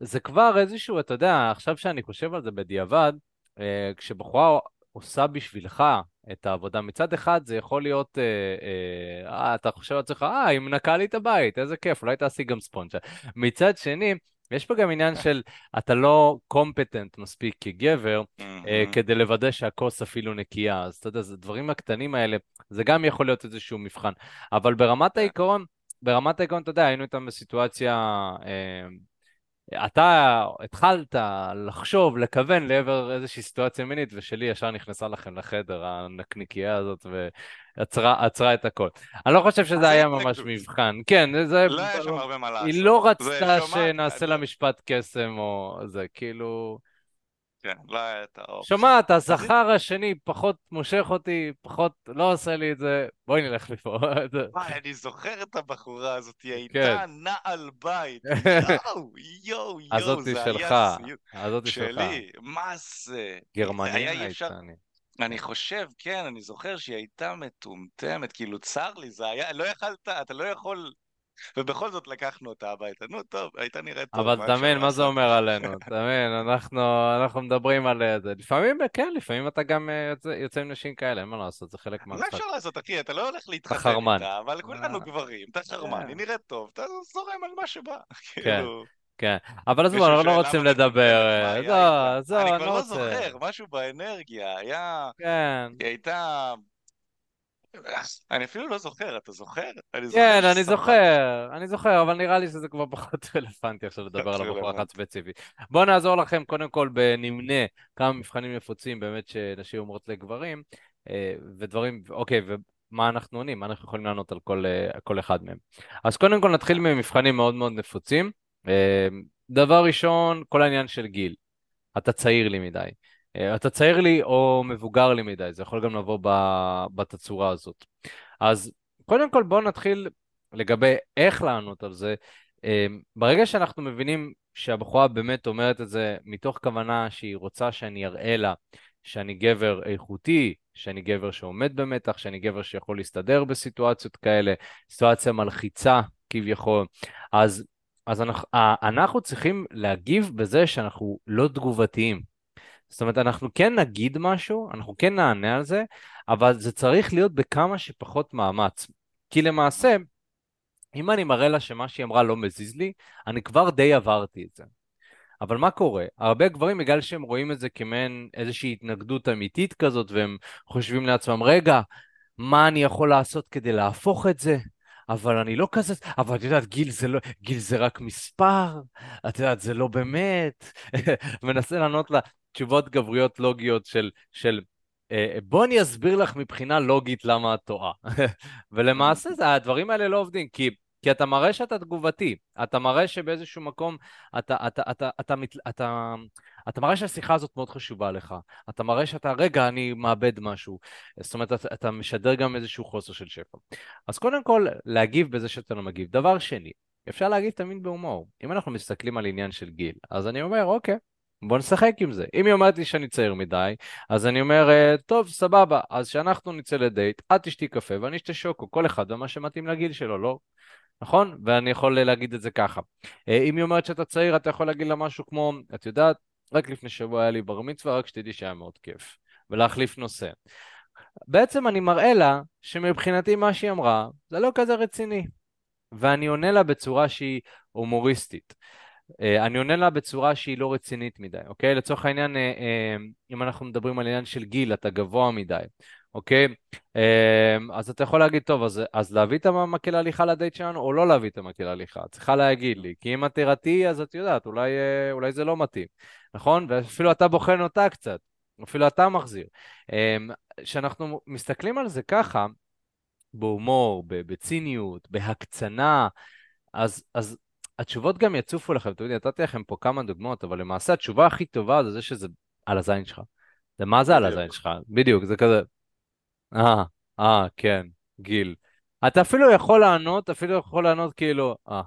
זה כבר איזשהו, אתה יודע, עכשיו שאני חושב על זה בדיעבד, אה, כשבחורה עושה בשבילך את העבודה, מצד אחד זה יכול להיות, אה, אה, אה, אתה חושב על עצמך, אה, היא מנקה לי את הבית, איזה כיף, אולי תעשי גם ספונג'ה. מצד שני, יש פה גם עניין של אתה לא קומפטנט מספיק כגבר אה, כדי לוודא שהכוס אפילו נקייה. אז אתה יודע, זה דברים הקטנים האלה, זה גם יכול להיות איזשהו מבחן. אבל ברמת העיקרון, ברמת העיקרון, אתה יודע, היינו איתם בסיטואציה... אה, אתה התחלת לחשוב, לכוון לעבר איזושהי סיטואציה מינית, ושלי ישר נכנסה לכם לחדר, הנקניקייה הזאת, ועצרה את הכל. אני לא חושב שזה היה ממש מבחן. כן, זה... לא היה שם הרבה מה לעשות. היא לא רצתה שנעשה לה משפט קסם או זה, כאילו... כן, לא היה את האופציה. שומעת, הזכר השני פחות מושך אותי, פחות לא עושה לי את זה, בואי נלך מפה. וואי, אני זוכר את הבחורה הזאת, היא הייתה כן. נעל בית. יואו, יואו, יואו, זה שלך, היה סיוט. הזאתי שלך. שלי, מה זה? גרמניה הייתה, אני. אני חושב, כן, אני זוכר שהיא הייתה מטומטמת, כאילו צר לי, זה היה, לא יכלת, אתה לא יכול... ובכל זאת לקחנו אותה הביתה. נו, טוב, הייתה נראית טוב. אבל תאמין, מה זה? אומר עלינו? תאמין, אנחנו, אנחנו מדברים על אה, זה. לפעמים, כן, לפעמים אתה גם אה, יוצא, יוצא עם נשים כאלה, אין מה לעשות, זה חלק מה מהמשחק. אפשר לעשות, אחי? אתה לא הולך להתחתן. איתה, אבל כולנו אה. גברים, אתה חרמן, כן. היא נראית טוב, אתה זורם על מה שבא. כאילו, כן, אבל עזבו, אנחנו לא רוצים לדבר. מה אה, היה לא? זהו, אני אני כבר לא לא רוצה. זוכר, משהו באנרגיה, היה... כן. היא הייתה... אני אפילו לא זוכר, אתה זוכר? כן, אני. זוכר, אני זוכר, אבל נראה לי שזה כבר פחות רלוונטי עכשיו לדבר על הבחורה אחת ספציפית. בואו נעזור לכם קודם כל בנמנה כמה מבחנים נפוצים באמת שנשים אומרות לגברים, אה, ודברים, אוקיי, ומה אנחנו עונים, מה אנחנו יכולים לענות על כל, אה, כל אחד מהם. אז קודם כל נתחיל ממבחנים מאוד מאוד נפוצים. אה, דבר ראשון, כל העניין של גיל. אתה צעיר לי מדי. אה, אתה צעיר לי או מבוגר לי מדי, זה יכול גם לבוא בתצורה הזאת. אז קודם כל בואו נתחיל לגבי איך לענות על זה. אה, ברגע שאנחנו מבינים שהבחורה באמת אומרת את זה מתוך כוונה שהיא רוצה שאני אראה לה שאני גבר איכותי, שאני גבר שעומד במתח, שאני גבר שיכול להסתדר בסיטואציות כאלה, סיטואציה מלחיצה כביכול, אז, אז אנחנו, אה, אנחנו צריכים להגיב בזה שאנחנו לא תגובתיים. זאת אומרת, אנחנו כן נגיד משהו, אנחנו כן נענה על זה, אבל זה צריך להיות בכמה שפחות מאמץ. כי למעשה, אם אני מראה לה שמה שהיא אמרה לא מזיז לי, אני כבר די עברתי את זה. אבל מה קורה? הרבה גברים, בגלל שהם רואים את זה כמעין איזושהי התנגדות אמיתית כזאת, והם חושבים לעצמם, רגע, מה אני יכול לעשות כדי להפוך את זה? אבל אני לא כזה, אבל את יודעת, גיל זה, לא, גיל זה רק מספר, את יודעת, זה לא באמת. מנסה לענות לה תשובות גבריות לוגיות של, של אה, בוא אני אסביר לך מבחינה לוגית למה את טועה. ולמעשה הדברים האלה לא עובדים, כי כי אתה מראה שאתה תגובתי, אתה מראה שבאיזשהו מקום, אתה, אתה, אתה, אתה, אתה, אתה, אתה מראה שהשיחה הזאת מאוד חשובה לך, אתה מראה שאתה, רגע, אני מאבד משהו, זאת אומרת, אתה, אתה משדר גם איזשהו חוסר של שפע. אז קודם כל, להגיב בזה שאתה לא מגיב. דבר שני, אפשר להגיב תמיד בהומור. אם אנחנו מסתכלים על עניין של גיל, אז אני אומר, אוקיי, בוא נשחק עם זה. אם היא אומרת לי שאני צעיר מדי, אז אני אומר, אה, טוב, סבבה, אז שאנחנו נצא לדייט, את תשתי קפה ואני אשתה שוקו, כל אחד ומה שמתאים לגיל שלו, לא? נכון? ואני יכול להגיד את זה ככה. אה, אם היא אומרת שאתה צעיר, אתה יכול להגיד לה משהו כמו, את יודעת, רק לפני שבוע היה לי בר מצווה, רק שתדעי שהיה מאוד כיף. ולהחליף נושא. בעצם אני מראה לה שמבחינתי מה שהיא אמרה זה לא כזה רציני. ואני עונה לה בצורה שהיא הומוריסטית. אה, אני עונה לה בצורה שהיא לא רצינית מדי, אוקיי? לצורך העניין, אה, אם אנחנו מדברים על עניין של גיל, אתה גבוה מדי. אוקיי? אז אתה יכול להגיד, טוב, אז, אז להביא את המקל ההליכה לדייט שלנו, או לא להביא את המקל ההליכה? צריכה להגיד לי, כי אם את תירתי, אז את יודעת, אולי, אה, אולי זה לא מתאים, נכון? ואפילו אתה בוחן אותה קצת, אפילו אתה מחזיר. כשאנחנו מסתכלים על זה ככה, בהומור, בציניות, בהקצנה, אז, אז התשובות גם יצופו לכם. אתם יודעים, נתתי לכם פה כמה דוגמאות, אבל למעשה התשובה הכי טובה זה זה שזה על הזין שלך. זה מה זה על הזין שלך? בדיוק, זה כזה, אה, אה, כן, גיל. אתה אפילו יכול לענות, אפילו יכול לענות כאילו, אה,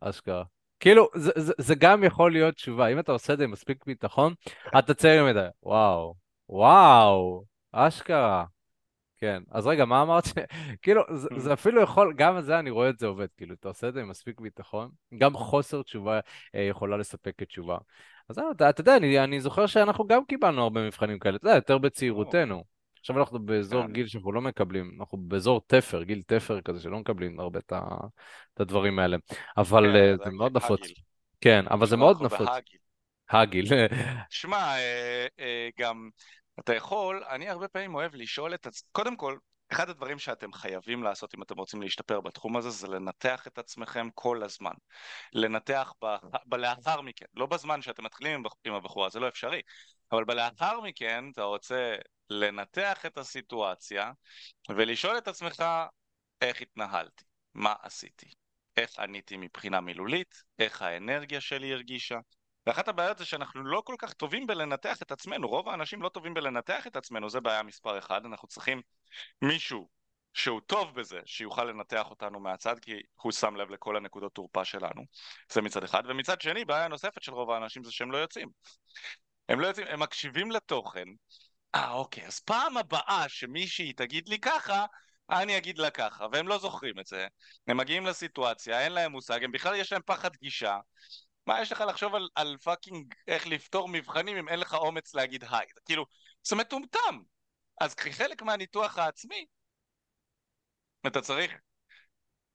אשכרה. כאילו, זה, זה, זה גם יכול להיות תשובה. אם אתה עושה את זה עם מספיק ביטחון, אתה צעיר מדי. וואו, וואו, אשכרה. כן, אז רגע, מה אמרת? כאילו, זה, זה אפילו יכול, גם על זה אני רואה את זה עובד, כאילו, אתה עושה את זה עם מספיק ביטחון, גם חוסר תשובה אה, יכולה לספק כתשובה. אז אתה, אתה יודע, אני, אני זוכר שאנחנו גם קיבלנו הרבה מבחנים כאלה, אתה יודע, יותר בצעירותנו. עכשיו אנחנו באזור כן. גיל שאנחנו לא מקבלים, אנחנו באזור תפר, גיל תפר כזה, שלא מקבלים הרבה את, את הדברים האלה. אבל כן, uh, זה מאוד נפוץ. כן, אבל זה מאוד נפוץ. הגיל. שמע, אה, אה, גם אתה יכול, אני הרבה פעמים אוהב לשאול את עצמי, קודם כל, אחד הדברים שאתם חייבים לעשות אם אתם רוצים להשתפר בתחום הזה זה לנתח את עצמכם כל הזמן. לנתח ב... בלאחר מכן, לא בזמן שאתם מתחילים עם הבחורה, זה לא אפשרי, אבל בלאחר מכן אתה רוצה לנתח את הסיטואציה ולשאול את עצמך איך התנהלתי, מה עשיתי, איך עניתי מבחינה מילולית, איך האנרגיה שלי הרגישה. ואחת הבעיות זה שאנחנו לא כל כך טובים בלנתח את עצמנו, רוב האנשים לא טובים בלנתח את עצמנו, זה בעיה מספר אחד, אנחנו צריכים מישהו שהוא טוב בזה, שיוכל לנתח אותנו מהצד, כי הוא שם לב לכל הנקודות תורפה שלנו, זה מצד אחד, ומצד שני, בעיה נוספת של רוב האנשים זה שהם לא יוצאים. הם לא יוצאים, הם מקשיבים לתוכן, אה, אוקיי, אז פעם הבאה שמישהי תגיד לי ככה, אני אגיד לה ככה, והם לא זוכרים את זה. הם מגיעים לסיטואציה, אין להם מושג, הם בכלל יש להם פחד גישה. מה יש לך לחשוב על, על fucking איך לפתור מבחנים אם אין לך אומץ להגיד היי? כאילו, זה מטומטם. אז כחלק מהניתוח העצמי, אתה צריך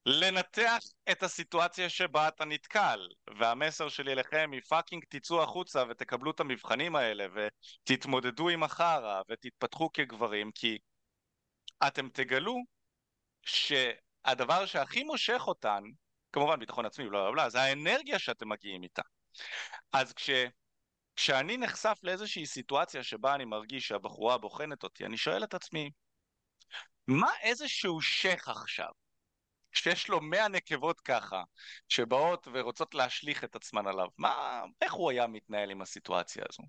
לנתח את הסיטואציה שבה אתה נתקל והמסר שלי אליכם היא fucking תצאו החוצה ותקבלו את המבחנים האלה ותתמודדו עם החרא ותתפתחו כגברים כי אתם תגלו שהדבר שהכי מושך אותן כמובן ביטחון עצמי בלה בלה זה האנרגיה שאתם מגיעים איתה. אז כש... כשאני נחשף לאיזושהי סיטואציה שבה אני מרגיש שהבחורה בוחנת אותי אני שואל את עצמי מה איזשהו שייח עכשיו שיש לו מאה נקבות ככה, שבאות ורוצות להשליך את עצמן עליו, מה, איך הוא היה מתנהל עם הסיטואציה הזו?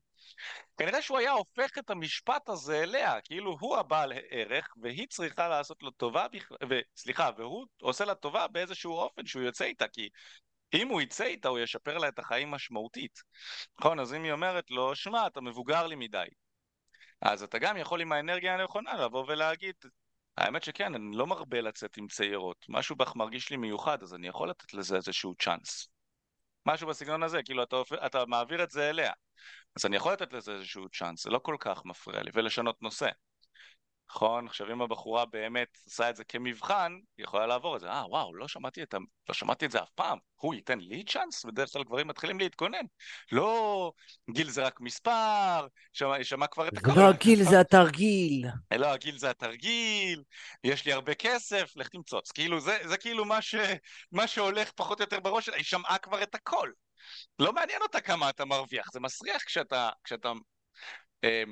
כנראה שהוא היה הופך את המשפט הזה אליה, כאילו הוא הבעל ערך והיא צריכה לעשות לו טובה, וסליחה, והוא עושה לה טובה באיזשהו אופן שהוא יוצא איתה, כי אם הוא יצא איתה הוא ישפר לה את החיים משמעותית. נכון, אז אם היא אומרת לו, שמע, אתה מבוגר לי מדי. אז אתה גם יכול עם האנרגיה הנכונה לבוא ולהגיד, האמת שכן, אני לא מרבה לצאת עם צעירות. משהו בך מרגיש לי מיוחד, אז אני יכול לתת לזה איזשהו צ'אנס. משהו בסגנון הזה, כאילו אתה, אתה מעביר את זה אליה. אז אני יכול לתת לזה איזשהו צ'אנס, זה לא כל כך מפריע לי, ולשנות נושא. נכון? עכשיו אם הבחורה באמת עושה את זה כמבחן, היא יכולה לעבור את זה. אה, וואו, לא שמעתי את, ה... לא שמעתי את זה אף פעם. הוא ייתן לי צ'אנס? בדרך כלל גברים מתחילים להתכונן. לא, גיל זה רק מספר, שמע, שמע כבר את הכל. לא הגיל, זה התרגיל. לא, הגיל זה התרגיל, יש לי הרבה כסף, לך תמצוץ. כאילו, זה, זה כאילו מה, ש, מה שהולך פחות או יותר בראש שלה, היא שמעה כבר את הכל. לא מעניין אותה כמה אתה מרוויח, זה מסריח כשאתה, כשאתה אה,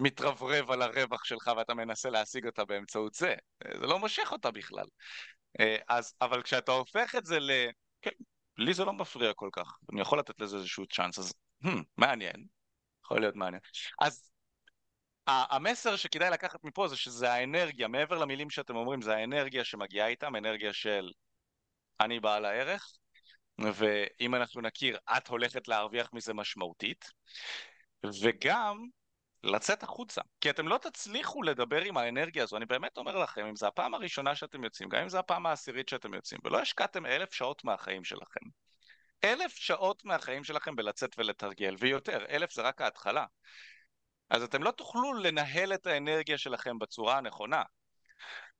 מתרברב על הרווח שלך ואתה מנסה להשיג אותה באמצעות זה. זה לא מושך אותה בכלל. אה, אז, אבל כשאתה הופך את זה ל... כן, לי זה לא מפריע כל כך, אני יכול לתת לזה איזשהו צ'אנס, אז hmm, מעניין, יכול להיות מעניין. אז המסר שכדאי לקחת מפה זה שזה האנרגיה, מעבר למילים שאתם אומרים, זה האנרגיה שמגיעה איתם, אנרגיה של אני בעל הערך, ואם אנחנו נכיר, את הולכת להרוויח מזה משמעותית, וגם לצאת החוצה, כי אתם לא תצליחו לדבר עם האנרגיה הזו, אני באמת אומר לכם, אם זו הפעם הראשונה שאתם יוצאים, גם אם זו הפעם העשירית שאתם יוצאים, ולא השקעתם אלף שעות מהחיים שלכם, אלף שעות מהחיים שלכם בלצאת ולתרגל, ויותר, אלף זה רק ההתחלה. אז אתם לא תוכלו לנהל את האנרגיה שלכם בצורה הנכונה,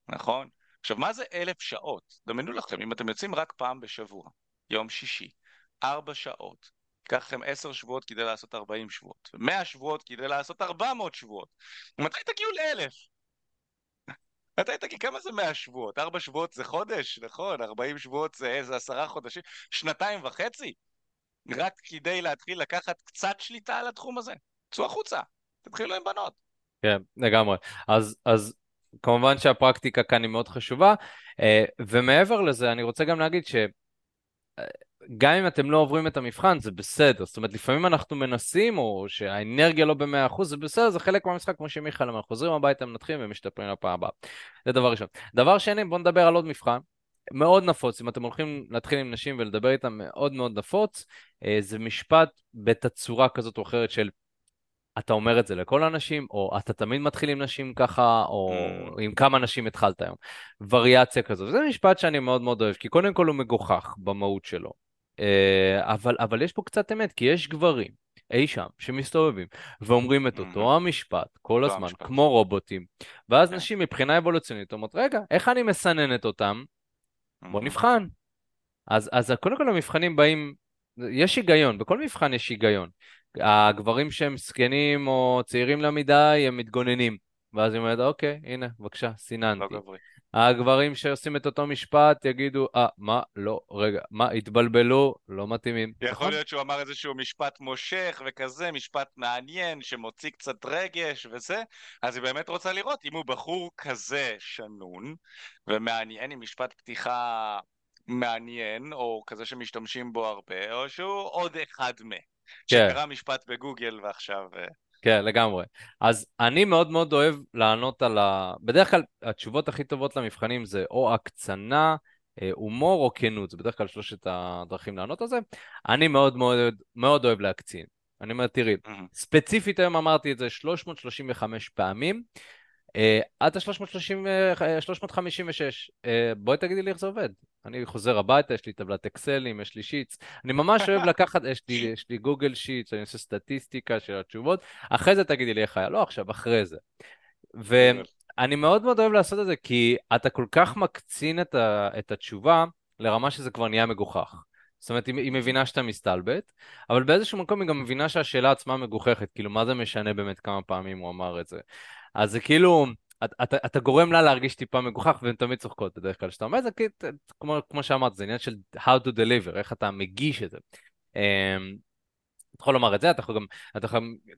נכון? עכשיו, מה זה אלף שעות? דמיינו לכם, אם אתם יוצאים רק פעם בשבוע, יום שישי, ארבע שעות, ייקח לכם עשר שבועות כדי לעשות ארבעים שבועות, מאה שבועות כדי לעשות ארבע מאות שבועות. מתי תגיעו לאלף? מתי תגיד, כמה זה מאה שבועות? ארבע שבועות זה חודש, נכון? ארבעים שבועות זה איזה עשרה חודשים, שנתיים וחצי? רק כדי להתחיל לקחת קצת שליטה על התחום הזה. צאו החוצה, תתחילו עם בנות. כן, לגמרי. אז, אז כמובן שהפרקטיקה כאן היא מאוד חשובה, אה, ומעבר לזה, אני רוצה גם להגיד ש... גם אם אתם לא עוברים את המבחן, זה בסדר. זאת אומרת, לפעמים אנחנו מנסים, או שהאנרגיה לא במאה אחוז, זה בסדר, זה חלק מהמשחק, כמו שמיכאל אמר, חוזרים הביתה, מנתחים ומשתפרים לפעם הבאה. זה דבר ראשון. דבר שני, בואו נדבר על עוד מבחן. מאוד נפוץ, אם אתם הולכים להתחיל עם נשים ולדבר איתם, מאוד מאוד נפוץ. אה, זה משפט בתצורה כזאת או אחרת של אתה אומר את זה לכל הנשים, או אתה תמיד מתחיל עם נשים ככה, או mm. עם כמה נשים התחלת היום. וריאציה כזאת. זה משפט שאני מאוד מאוד אוהב, כי קודם כל הוא מגוחך במהות שלו. אה, אבל, אבל יש פה קצת אמת, כי יש גברים אי שם שמסתובבים ואומרים את אותו המשפט כל הזמן, המשפט. כמו רובוטים, ואז כן. נשים מבחינה אבולוציונית אומרות, רגע, איך אני מסננת אותם? בוא נבחן. אז, אז קודם כל המבחנים באים, יש היגיון, בכל מבחן יש היגיון. הגברים שהם זקנים או צעירים למדי, הם מתגוננים. ואז היא אומרת, אוקיי, הנה, בבקשה, סיננתי. לא הגברים שעושים את אותו משפט יגידו, אה, מה, לא, רגע, מה, התבלבלו, לא מתאימים. יכול נכון? להיות שהוא אמר איזשהו משפט מושך וכזה, משפט מעניין, שמוציא קצת רגש וזה, אז היא באמת רוצה לראות אם הוא בחור כזה שנון ומעניין עם משפט פתיחה מעניין, או כזה שמשתמשים בו הרבה, או שהוא עוד אחד מ... כן. שקרא משפט בגוגל ועכשיו... כן, לגמרי. אז אני מאוד מאוד אוהב לענות על ה... בדרך כלל התשובות הכי טובות למבחנים זה או הקצנה, אה, הומור או כנות, זה בדרך כלל שלושת הדרכים לענות על זה. אני מאוד מאוד, מאוד אוהב להקצין. אני אומר, תראי, ספציפית היום אמרתי את זה 335 פעמים, אה, עד ה-356. אה, בואי תגידי לי איך זה עובד. אני חוזר הביתה, יש לי טבלת אקסלים, יש לי שיטס. אני ממש אוהב לקחת, יש לי, יש לי גוגל שיטס, אני עושה סטטיסטיקה של התשובות. אחרי זה תגידי לי איך היה, לא עכשיו, אחרי זה. ואני מאוד מאוד אוהב לעשות את זה, כי אתה כל כך מקצין את, ה, את התשובה לרמה שזה כבר נהיה מגוחך. זאת אומרת, היא, היא מבינה שאתה מסתלבט, אבל באיזשהו מקום היא גם מבינה שהשאלה עצמה מגוחכת, כאילו, מה זה משנה באמת כמה פעמים הוא אמר את זה. אז זה כאילו, אתה, אתה גורם לה להרגיש טיפה מגוחך והן תמיד צוחקות בדרך כלל. כשאתה אומר זה, כמו, כמו שאמרת, זה עניין של how to deliver, איך אתה מגיש את זה. אמ, אתה יכול לומר את זה, אתה יכול גם, אתה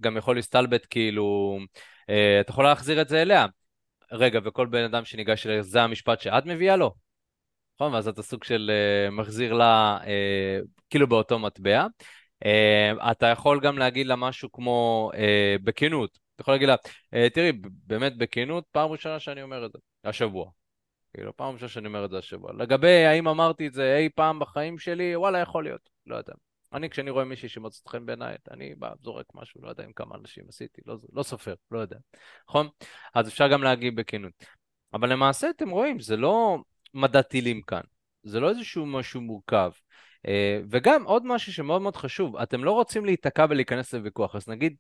גם יכול להסתלבט כאילו, אה, אתה יכול להחזיר את זה אליה. רגע, וכל בן אדם שניגש אליה, זה המשפט שאת מביאה לו? נכון? ואז אתה סוג של uh, מחזיר לה uh, כאילו באותו מטבע. Uh, אתה יכול גם להגיד לה משהו כמו uh, בכנות, אתה יכול להגיד לה, אה, תראי, באמת בכנות, פעם ראשונה שאני אומר את זה, השבוע. כאילו, פעם ראשונה שאני אומר את זה השבוע. לגבי האם אמרתי את זה אי פעם בחיים שלי, וואלה, יכול להיות, לא יודע. אני, כשאני רואה מישהי שמוצאת חן בעיניי, אני בא, זורק משהו, לא יודע עם כמה אנשים עשיתי, לא, לא סופר, לא יודע. נכון? אז אפשר גם להגיד בכנות. אבל למעשה, אתם רואים, זה לא מדע טילים כאן. זה לא איזשהו משהו מורכב. אה, וגם עוד משהו שמאוד מאוד חשוב, אתם לא רוצים להיתקע ולהיכנס לוויכוח, אז נגיד,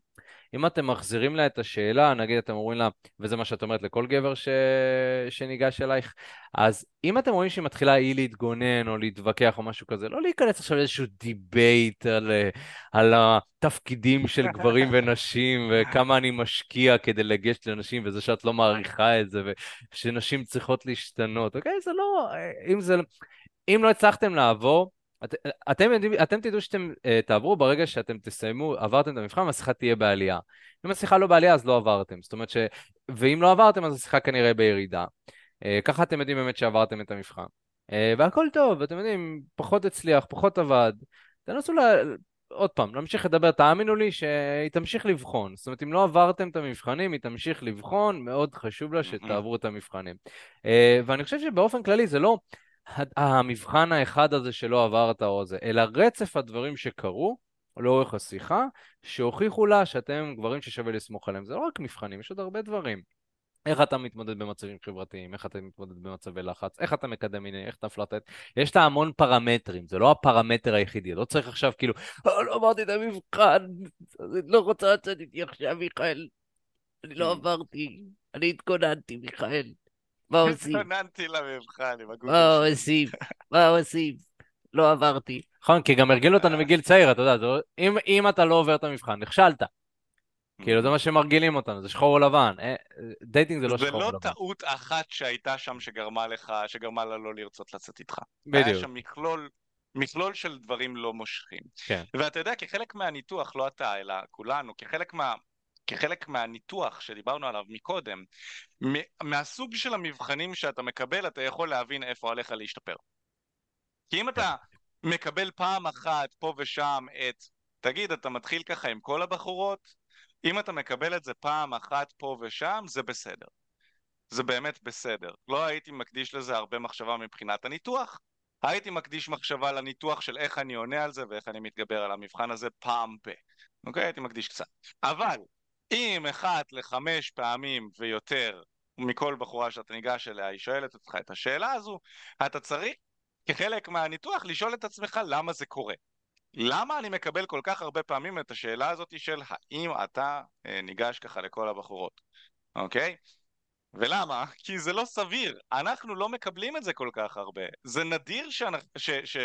אם אתם מחזירים לה את השאלה, נגיד אתם אומרים לה, וזה מה שאת אומרת לכל גבר ש... שניגש אלייך, אז אם אתם רואים שהיא מתחילה היא להתגונן או להתווכח או משהו כזה, לא להיכנס עכשיו לאיזשהו debate על, אה, על התפקידים של גברים ונשים וכמה אני משקיע כדי לגשת לנשים וזה שאת לא מעריכה את זה ושנשים צריכות להשתנות, אוקיי? זה לא, אם זה, אם לא הצלחתם לעבור, את, אתם, יודעים, אתם תדעו שאתם uh, תעברו ברגע שאתם תסיימו, עברתם את המבחן, השיחה תהיה בעלייה. אם השיחה לא בעלייה, אז לא עברתם. זאת אומרת ש... ואם לא עברתם, אז השיחה כנראה בירידה. Uh, ככה אתם יודעים באמת שעברתם את המבחן. Uh, והכל טוב, אתם יודעים, פחות הצליח, פחות עבד. תנסו ל... עוד פעם, להמשיך לדבר, תאמינו לי שהיא תמשיך לבחון. זאת אומרת, אם לא עברתם את המבחנים, היא תמשיך לבחון, מאוד חשוב לה שתעברו את המבחנים. Uh, ואני חושב שבאופן כללי זה לא... המבחן האחד הזה שלא עברת או זה, אלא רצף הדברים שקרו לאורך השיחה, שהוכיחו לה שאתם גברים ששווה לסמוך עליהם. זה לא רק מבחנים, יש עוד הרבה דברים. איך אתה מתמודד במצבים חברתיים, איך אתה מתמודד במצבי לחץ, איך אתה מקדם מיני, איך אתה פלטט. יש את המון פרמטרים, זה לא הפרמטר היחידי, לא צריך עכשיו כאילו, אה, לא עברתי את המבחן, אני לא רוצה לצאת איתי עכשיו, מיכאל. אני לא עברתי, אני התכוננתי, מיכאל. מה עושים? התכוננתי למבחן עם הגוגל מה שלי. עושים? מה עושים? לא עברתי. נכון, כי גם הרגילו אותנו מגיל צעיר, אתה יודע, זה- אם, אם אתה לא עובר את המבחן, נכשלת. כאילו, זה מה שמרגילים אותנו, זה שחור או לבן. אה, dating זה לא זה שחור לא או לבן. טעות אחת שהייתה שם שגרמה לך, שגרמה לה לא לרצות לצאת איתך. היה בדיוק. שם מכלול, מכלול של דברים לא מושכים. כן. ואתה יודע, כחלק מהניתוח, לא אתה, אלא כולנו, כחלק מה... כחלק מהניתוח שדיברנו עליו מקודם, מהסוג של המבחנים שאתה מקבל, אתה יכול להבין איפה עליך להשתפר. כי אם אתה מקבל פעם אחת פה ושם את, תגיד, אתה מתחיל ככה עם כל הבחורות? אם אתה מקבל את זה פעם אחת פה ושם, זה בסדר. זה באמת בסדר. לא הייתי מקדיש לזה הרבה מחשבה מבחינת הניתוח. הייתי מקדיש מחשבה לניתוח של איך אני עונה על זה ואיך אני מתגבר על המבחן הזה פעם ב. אוקיי? הייתי מקדיש קצת. אבל אם אחת לחמש פעמים ויותר מכל בחורה שאתה ניגש אליה, היא שואלת אותך את השאלה הזו, אתה צריך כחלק מהניתוח לשאול את עצמך למה זה קורה. למה אני מקבל כל כך הרבה פעמים את השאלה הזאת של האם אתה אה, ניגש ככה לכל הבחורות, אוקיי? ולמה? כי זה לא סביר. אנחנו לא מקבלים את זה כל כך הרבה. זה נדיר שאנחנו... ש... ש...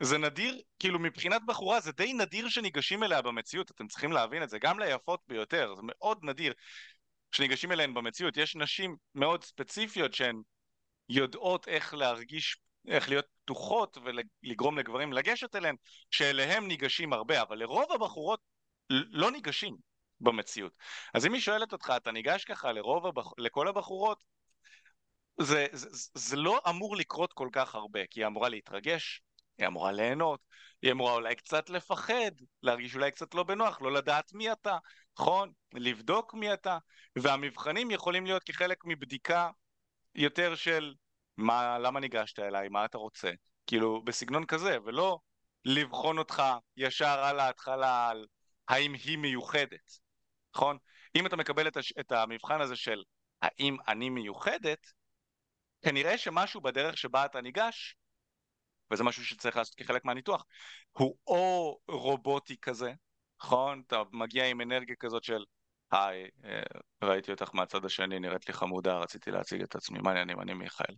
זה נדיר, כאילו מבחינת בחורה זה די נדיר שניגשים אליה במציאות, אתם צריכים להבין את זה, גם ליפות ביותר, זה מאוד נדיר שניגשים אליהן במציאות. יש נשים מאוד ספציפיות שהן יודעות איך להרגיש, איך להיות פתוחות ולגרום לגברים לגשת אליהן, שאליהם ניגשים הרבה, אבל לרוב הבחורות לא ניגשים במציאות. אז אם היא שואלת אותך, אתה ניגש ככה לרוב הבח... לכל הבחורות, זה, זה, זה לא אמור לקרות כל כך הרבה, כי היא אמורה להתרגש, היא אמורה ליהנות, היא אמורה אולי קצת לפחד, להרגיש אולי קצת לא בנוח, לא לדעת מי אתה, נכון? לבדוק מי אתה, והמבחנים יכולים להיות כחלק מבדיקה יותר של מה, למה ניגשת אליי, מה אתה רוצה, כאילו בסגנון כזה, ולא לבחון אותך ישר על ההתחלה על האם היא מיוחדת, נכון? אם אתה מקבל את, הש... את המבחן הזה של האם אני מיוחדת, כנראה שמשהו בדרך שבה אתה ניגש וזה משהו שצריך לעשות כחלק מהניתוח, הוא או רובוטי כזה, נכון? אתה מגיע עם אנרגיה כזאת של היי, אה, ראיתי אותך מהצד השני, נראית לי חמודה, רציתי להציג את עצמי, מה העניינים, אני מיכאל.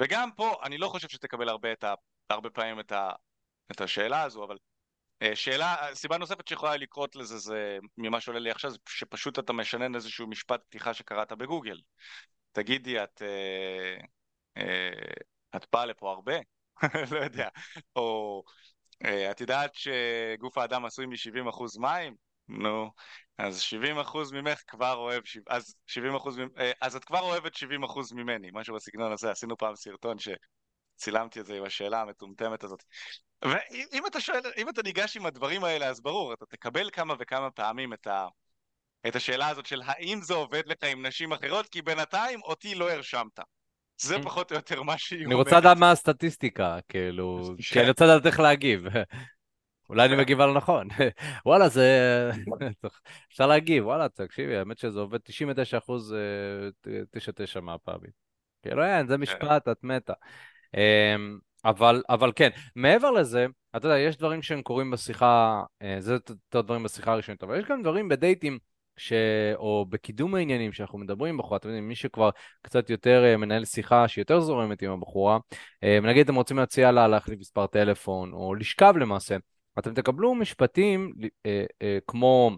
וגם פה, אני לא חושב שתקבל הרבה, את ה, הרבה פעמים את, ה, את השאלה הזו, אבל אה, שאלה, סיבה נוספת שיכולה לקרות לזה, זה ממה שעולה לי עכשיו, זה שפשוט אתה משנן איזשהו משפט פתיחה שקראת בגוגל. תגידי, את, אה, אה, את באה לפה הרבה? לא יודע. או אה, את יודעת שגוף האדם עשוי מ-70% מים? נו, אז 70% ממך כבר אוהב, אז 70% אז את כבר אוהבת 70% ממני, משהו בסגנון הזה, עשינו פעם סרטון שצילמתי את זה עם השאלה המטומטמת הזאת. ואם אתה שואל, אם אתה ניגש עם הדברים האלה, אז ברור, אתה תקבל כמה וכמה פעמים את, ה, את השאלה הזאת של האם זה עובד לך עם נשים אחרות, כי בינתיים אותי לא הרשמת. זה פחות או יותר מה שהיא אומרת. אני רוצה לדעת מה הסטטיסטיקה, כאילו, כי אני רוצה לדעת איך להגיב. אולי אני מגיב על נכון. וואלה, זה... אפשר להגיב, וואלה, תקשיבי, האמת שזה עובד 99 אחוז, 99 מהפעמים. כאילו, אין, זה משפט, את מתה. אבל, אבל כן, מעבר לזה, אתה יודע, יש דברים שהם קורים בשיחה, אה, זה יותר דברים בשיחה הראשונית, אבל יש גם דברים בדייטים, ש... או בקידום העניינים שאנחנו מדברים עם בחורה, אתם יודעים, מי שכבר קצת יותר אה, מנהל שיחה שיותר זורמת עם הבחורה, אה, נגיד אתם רוצים להציע לה להחליף מספר טלפון, או לשכב למעשה, אתם תקבלו משפטים כמו...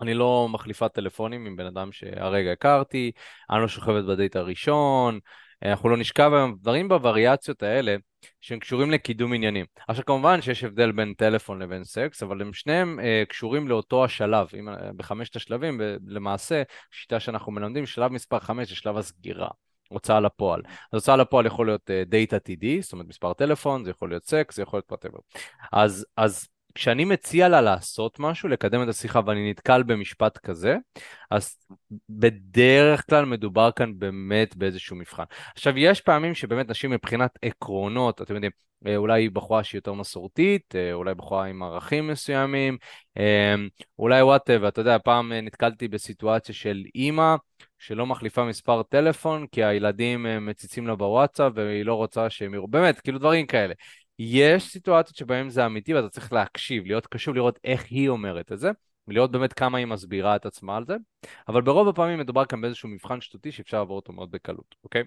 אני לא מחליפה טלפונים עם בן אדם שהרגע הכרתי, אני לא שוכבת בדייט הראשון, אנחנו לא נשכב היום, דברים בווריאציות האלה שהם קשורים לקידום עניינים. עכשיו כמובן שיש הבדל בין טלפון לבין סקס, אבל הם שניהם אה, קשורים לאותו השלב. אם, אה, בחמשת השלבים, למעשה, שיטה שאנחנו מלמדים, שלב מספר 5 זה שלב הסגירה. הוצאה לפועל. אז הוצאה לפועל יכול להיות דייט אה, עתידי, זאת אומרת מספר טלפון, זה יכול להיות סקס, זה יכול להיות whatever. אז, אז כשאני מציע לה לעשות משהו, לקדם את השיחה ואני נתקל במשפט כזה, אז בדרך כלל מדובר כאן באמת באיזשהו מבחן. עכשיו, יש פעמים שבאמת נשים מבחינת עקרונות, אתם יודעים, אה, אולי בחורה שהיא יותר מסורתית, אה, אולי בחורה עם ערכים מסוימים, אה, אולי whatever, אתה יודע, פעם נתקלתי בסיטואציה של אימא שלא מחליפה מספר טלפון כי הילדים מציצים לה בוואטסאפ והיא לא רוצה שהם יראו, באמת, כאילו דברים כאלה. יש סיטואציות שבהן זה אמיתי ואתה צריך להקשיב, להיות קשוב, לראות איך היא אומרת את זה, ולראות באמת כמה היא מסבירה את עצמה על זה, אבל ברוב הפעמים מדובר כאן באיזשהו מבחן שטותי שאפשר לעבור אותו מאוד בקלות, אוקיי?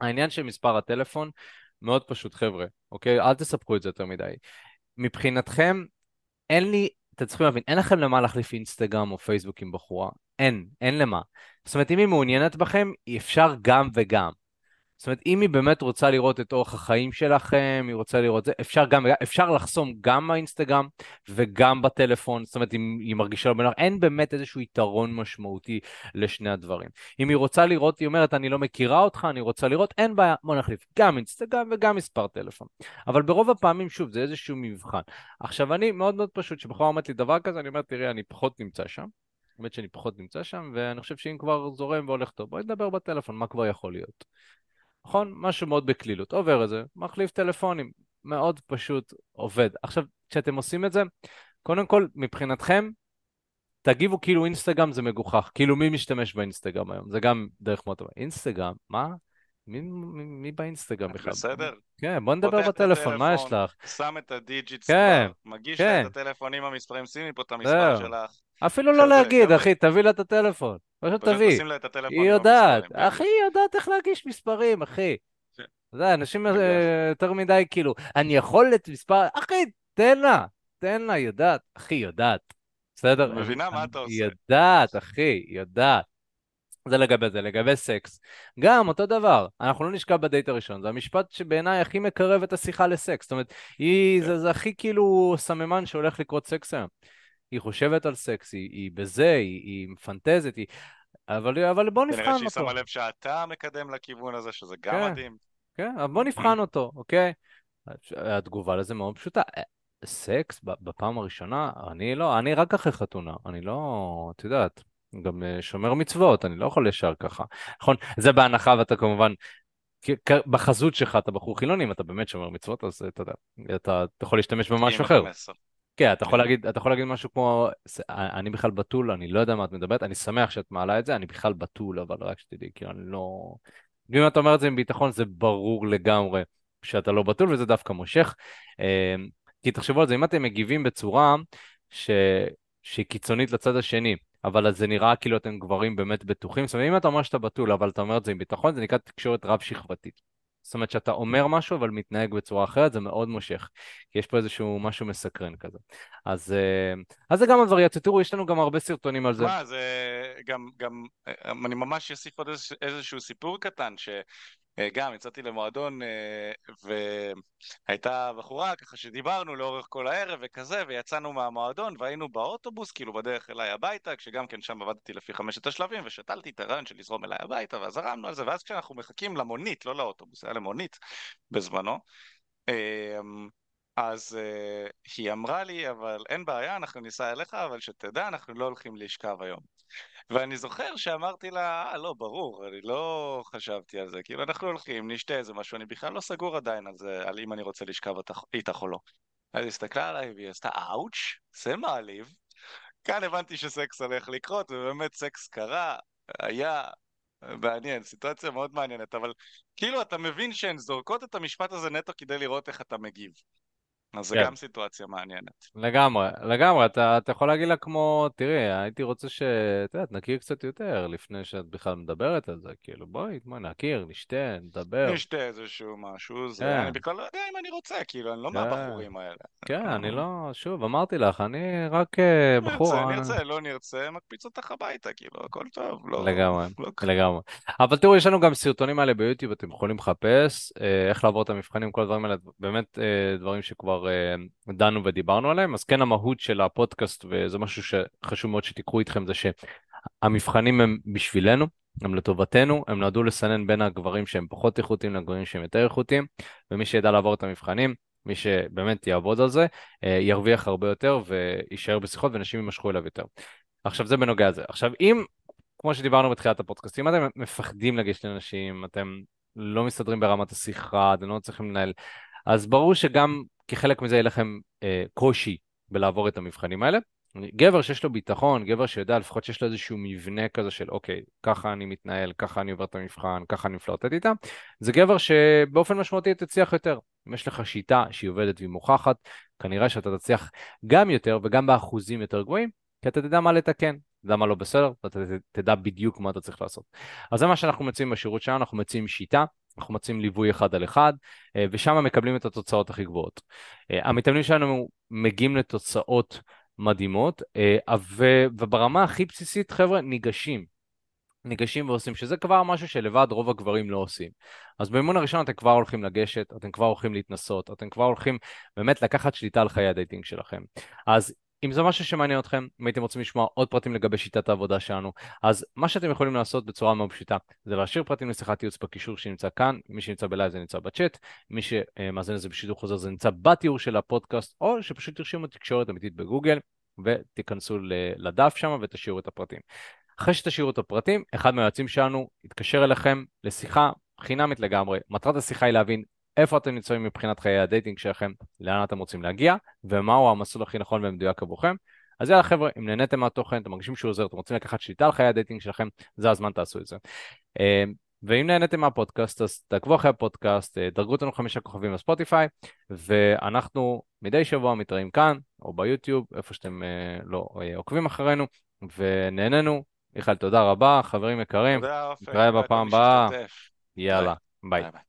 העניין של מספר הטלפון, מאוד פשוט חבר'ה, אוקיי? אל תספקו את זה יותר מדי. מבחינתכם, אין לי, אתם צריכים להבין, אין לכם למה להחליף אינסטגרם או פייסבוק עם בחורה, אין, אין למה. זאת אומרת, אם היא מעוניינת בכם, אפשר גם וגם. זאת אומרת, אם היא באמת רוצה לראות את אורח החיים שלכם, היא רוצה לראות זה, אפשר גם, אפשר לחסום גם באינסטגרם וגם בטלפון, זאת אומרת, אם היא מרגישה לא בנוח, אין באמת איזשהו יתרון משמעותי לשני הדברים. אם היא רוצה לראות, היא אומרת, אני לא מכירה אותך, אני רוצה לראות, אין בעיה, בוא נחליף גם אינסטגרם וגם מספר טלפון. אבל ברוב הפעמים, שוב, זה איזשהו מבחן. עכשיו, אני מאוד מאוד פשוט, כשבחורה אומרת לי דבר כזה, אני אומר, תראי, אני פחות נמצא שם. האמת שאני פחות נמצא שם, ואני חושב שאם כבר זורם והולך טוב, בואי נדבר בטלפון, מה כבר יכול להיות. נכון? משהו מאוד בקלילות. עובר את זה, מחליף טלפונים, מאוד פשוט עובד. עכשיו, כשאתם עושים את זה, קודם כל, מבחינתכם, תגיבו כאילו אינסטגרם זה מגוחך, כאילו מי משתמש באינסטגרם היום? זה גם דרך מאוד טובה. אינסטגרם? מה? מי, מי, מי באינסטגרם בכלל? בסדר. כן, בוא נדבר בטלפון, מה יש לך? שם את ה digit כן, ספר, מגיש כן. לה את הטלפון עם המספרים, שימי פה את המספר שלך. אפילו לא להגיד, אחי, תביא לה את הטלפון. פשוט תביא. היא יודעת, במספרים, אחי, היא יודעת איך להגיש מספרים, אחי. אתה יודע, אנשים אה. יותר מדי, כאילו, אני יכול את מספר, אחי, תן לה, תן לה, יודעת, אחי, יודעת. בסדר? מבינה מה אתה עושה. יודעת, אחי, יודעת. זה לגבי זה, לגבי סקס. גם אותו דבר, אנחנו לא נשכב בדייט הראשון, זה המשפט שבעיניי הכי מקרב את השיחה לסקס. זאת אומרת, היא, כן. זה, זה הכי כאילו סממן שהולך לקרות סקס היום. היא חושבת על סקס, היא, היא בזה, היא, היא מפנטזת, היא... אבל, אבל בוא נבחן כנראה אותו. שהיא שמה לב שאתה מקדם לכיוון הזה, שזה גם כן. מדהים. כן, אבל בוא נבחן אותו, אוקיי? התגובה לזה מאוד פשוטה. סקס בפעם הראשונה, אני לא, אני רק אחרי חתונה, אני לא, את יודעת, גם אה, שומר מצוות, אני לא יכול ישר ככה. נכון? זה בהנחה ואתה כמובן, בחזות שלך אתה בחור חילוני, אם אתה באמת שומר מצוות, אז אתה יודע, אתה, אתה יכול להשתמש במשהו אחר. המסר. כן, אתה יכול להגיד, אתה יכול להגיד משהו כמו, "ס- אני בכלל בתול, אני לא יודע מה את מדברת, אני שמח שאת מעלה את זה, אני בכלל בתול, אבל רק שתדעי, כאילו, אני לא... אם אתה אומר את זה עם ביטחון, זה ברור לגמרי שאתה לא בתול, וזה דווקא מושך. אה, כי תחשבו על זה, אם אתם מגיבים בצורה ש... שהיא קיצונית לצד השני, אבל זה נראה כאילו אתם גברים באמת בטוחים, זאת אומרת, אם אתה אומר שאתה בתול, אבל אתה אומר את זה עם ביטחון, זה נקרא תקשורת רב-שכבתית. זאת אומרת שאתה אומר משהו אבל מתנהג בצורה אחרת, זה מאוד מושך. כי יש פה איזשהו משהו מסקרן כזה. אז, אה, אז זה גם הווריאציות. תראו, יש לנו גם הרבה סרטונים על זה. מה, זה גם, גם, אני ממש אוסיף עוד איז- איזשהו סיפור קטן, שגם יצאתי למועדון אה, והייתה בחורה ככה שדיברנו לאורך כל הערב וכזה, ויצאנו מהמועדון והיינו באוטובוס, כאילו בדרך אליי הביתה, כשגם כן שם עבדתי לפי חמשת השלבים, ושתלתי את הרעיון של לזרום אליי הביתה, ואז הרמנו על זה, ואז כשאנחנו מחכים למונית, לא לאוטובוס, היה למונית בזמנו, אמ, אז uh, היא אמרה לי, אבל אין בעיה, אנחנו ניסע אליך, אבל שתדע, אנחנו לא הולכים לשכב היום. ואני זוכר שאמרתי לה, אה, לא, ברור, אני לא חשבתי על זה, כאילו, אנחנו הולכים, נשתה איזה משהו, אני בכלל לא סגור עדיין על זה, על אם אני רוצה לשכב איתך או לא. אז היא הסתכלה עליי והיא עשתה, אאוץ', זה מעליב. כאן הבנתי שסקס הולך לקרות, ובאמת סקס קרה, היה, מעניין, סיטואציה מאוד מעניינת, אבל כאילו אתה מבין שהן זורקות את המשפט הזה נטו כדי לראות איך אתה מגיב. אז זה כן. גם סיטואציה מעניינת. לגמרי, לגמרי, אתה, אתה יכול להגיד לה כמו, תראי, הייתי רוצה שאת יודעת, נכיר קצת יותר לפני שאת בכלל מדברת על זה, כאילו, בואי, בואי נכיר, נשתה, נדבר. נשתה איזשהו משהו, זה, כן. אני בכלל לא יודע אם אני רוצה, כאילו, אני לא כן. מהבחורים האלה. כן, אני לא, שוב, אמרתי לך, אני רק אה, בחור... נרצה, אה, נרצה, לא נרצה, מקפיץ אותך הביתה, כאילו, הכל טוב. לא, לגמרי, לא, לגמרי. אבל תראו, יש לנו גם סרטונים האלה ביוטיוב, אתם יכולים לחפש אה, איך לעבור את המבחנים, כל הדברים האלה, באמת אה, דברים שכבר אה, דנו ודיברנו עליהם. אז כן, המהות של הפודקאסט, וזה משהו שחשוב מאוד שתיקחו איתכם, זה שהמבחנים הם בשבילנו, הם לטובתנו, הם נועדו לסנן בין הגברים שהם פחות איכותיים לגברים שהם יותר איכותיים, ומי שידע לעבור את המבחנים, מי שבאמת יעבוד על זה, אה, ירוויח הרבה יותר ויישאר בשיחות ונשים יימשכו אליו יותר. עכשיו זה בנוגע לזה. עכשיו אם, כמו שדיברנו בתחילת הפודקאסט, אם אתם מפחדים לגשת לאנשים, אתם לא מסתדרים ברמת השיחה, אתם לא צריכים לנהל, אז ברור שגם כחלק מזה יהיה לכם אה, קושי בלעבור את המבחנים האלה. גבר שיש לו ביטחון, גבר שיודע לפחות שיש לו איזשהו מבנה כזה של אוקיי, ככה אני מתנהל, ככה אני עובר את המבחן, ככה אני מפלרטט איתה, זה גבר שבאופן משמעותי תצליח יותר. אם יש לך שיטה שהיא עובדת והיא מוכחת, כנראה שאתה תצליח גם יותר וגם באחוזים יותר גבוהים, כי אתה תדע מה לתקן, תדע מה לא בסדר, ואתה תדע בדיוק מה אתה צריך לעשות. אז זה מה שאנחנו מציעים בשירות שלנו, אנחנו מציעים שיטה, אנחנו מציעים ליווי אחד על אחד, אה, ושם מקבלים את התוצאות הכי גבוהות. אה, המתאמנים שלנו מגיעים לתוצאות מדהימות, אה, וברמה הכי בסיסית, חבר'ה, ניגשים. ניגשים ועושים, שזה כבר משהו שלבד רוב הגברים לא עושים. אז באימון הראשון אתם כבר הולכים לגשת, אתם כבר הולכים להתנסות, אתם כבר הולכים באמת לקחת שליטה על חיי ה dating שלכם. אז אם זה משהו שמעניין אתכם, אם הייתם רוצים לשמוע עוד פרטים לגבי שיטת העבודה שלנו, אז מה שאתם יכולים לעשות בצורה מאוד פשוטה, זה להשאיר פרטים לשיחת ייעוץ בקישור שנמצא כאן, מי שנמצא בלייב זה נמצא בצ'אט, מי שמאזין לזה בשידור חוזר זה נמצא בתיאור של הפודקאסט, או שפשוט תרשמו תקשורת אמיתית בגוגל, ותיכנסו לדף שם ותשאירו את הפרטים. אחרי שתשאירו את הפרטים, אחד מהיועצים שלנו יתקשר אליכם לשיחה חינמית לגמרי. מטרת השיחה היא להבין איפה אתם נמצאים מבחינת חיי ה dating שלכם, לאן אתם רוצים להגיע, ומהו המסלול הכי נכון ומדויק עבורכם. אז יאללה חבר'ה, אם נהניתם מהתוכן, אתם מרגישים שהוא עוזר, אתם רוצים לקחת שליטה על חיי ה dating שלכם, זה הזמן תעשו את זה. אה, ואם נהניתם מהפודקאסט, אז תעקבו אחרי הפודקאסט, אה, דרגו אותנו חמישה כוכבים בספוטיפיי, ואנחנו מדי שבוע מתראים כאן, או ביוטיוב, איפה שאתם אה, לא עוקבים אחרינו, ונהנינו. מיכאל, תודה רבה, חברים יקרים, תודה, עופר. נתראה בפעם הבאה. יאללה, ביי. ביי ביי.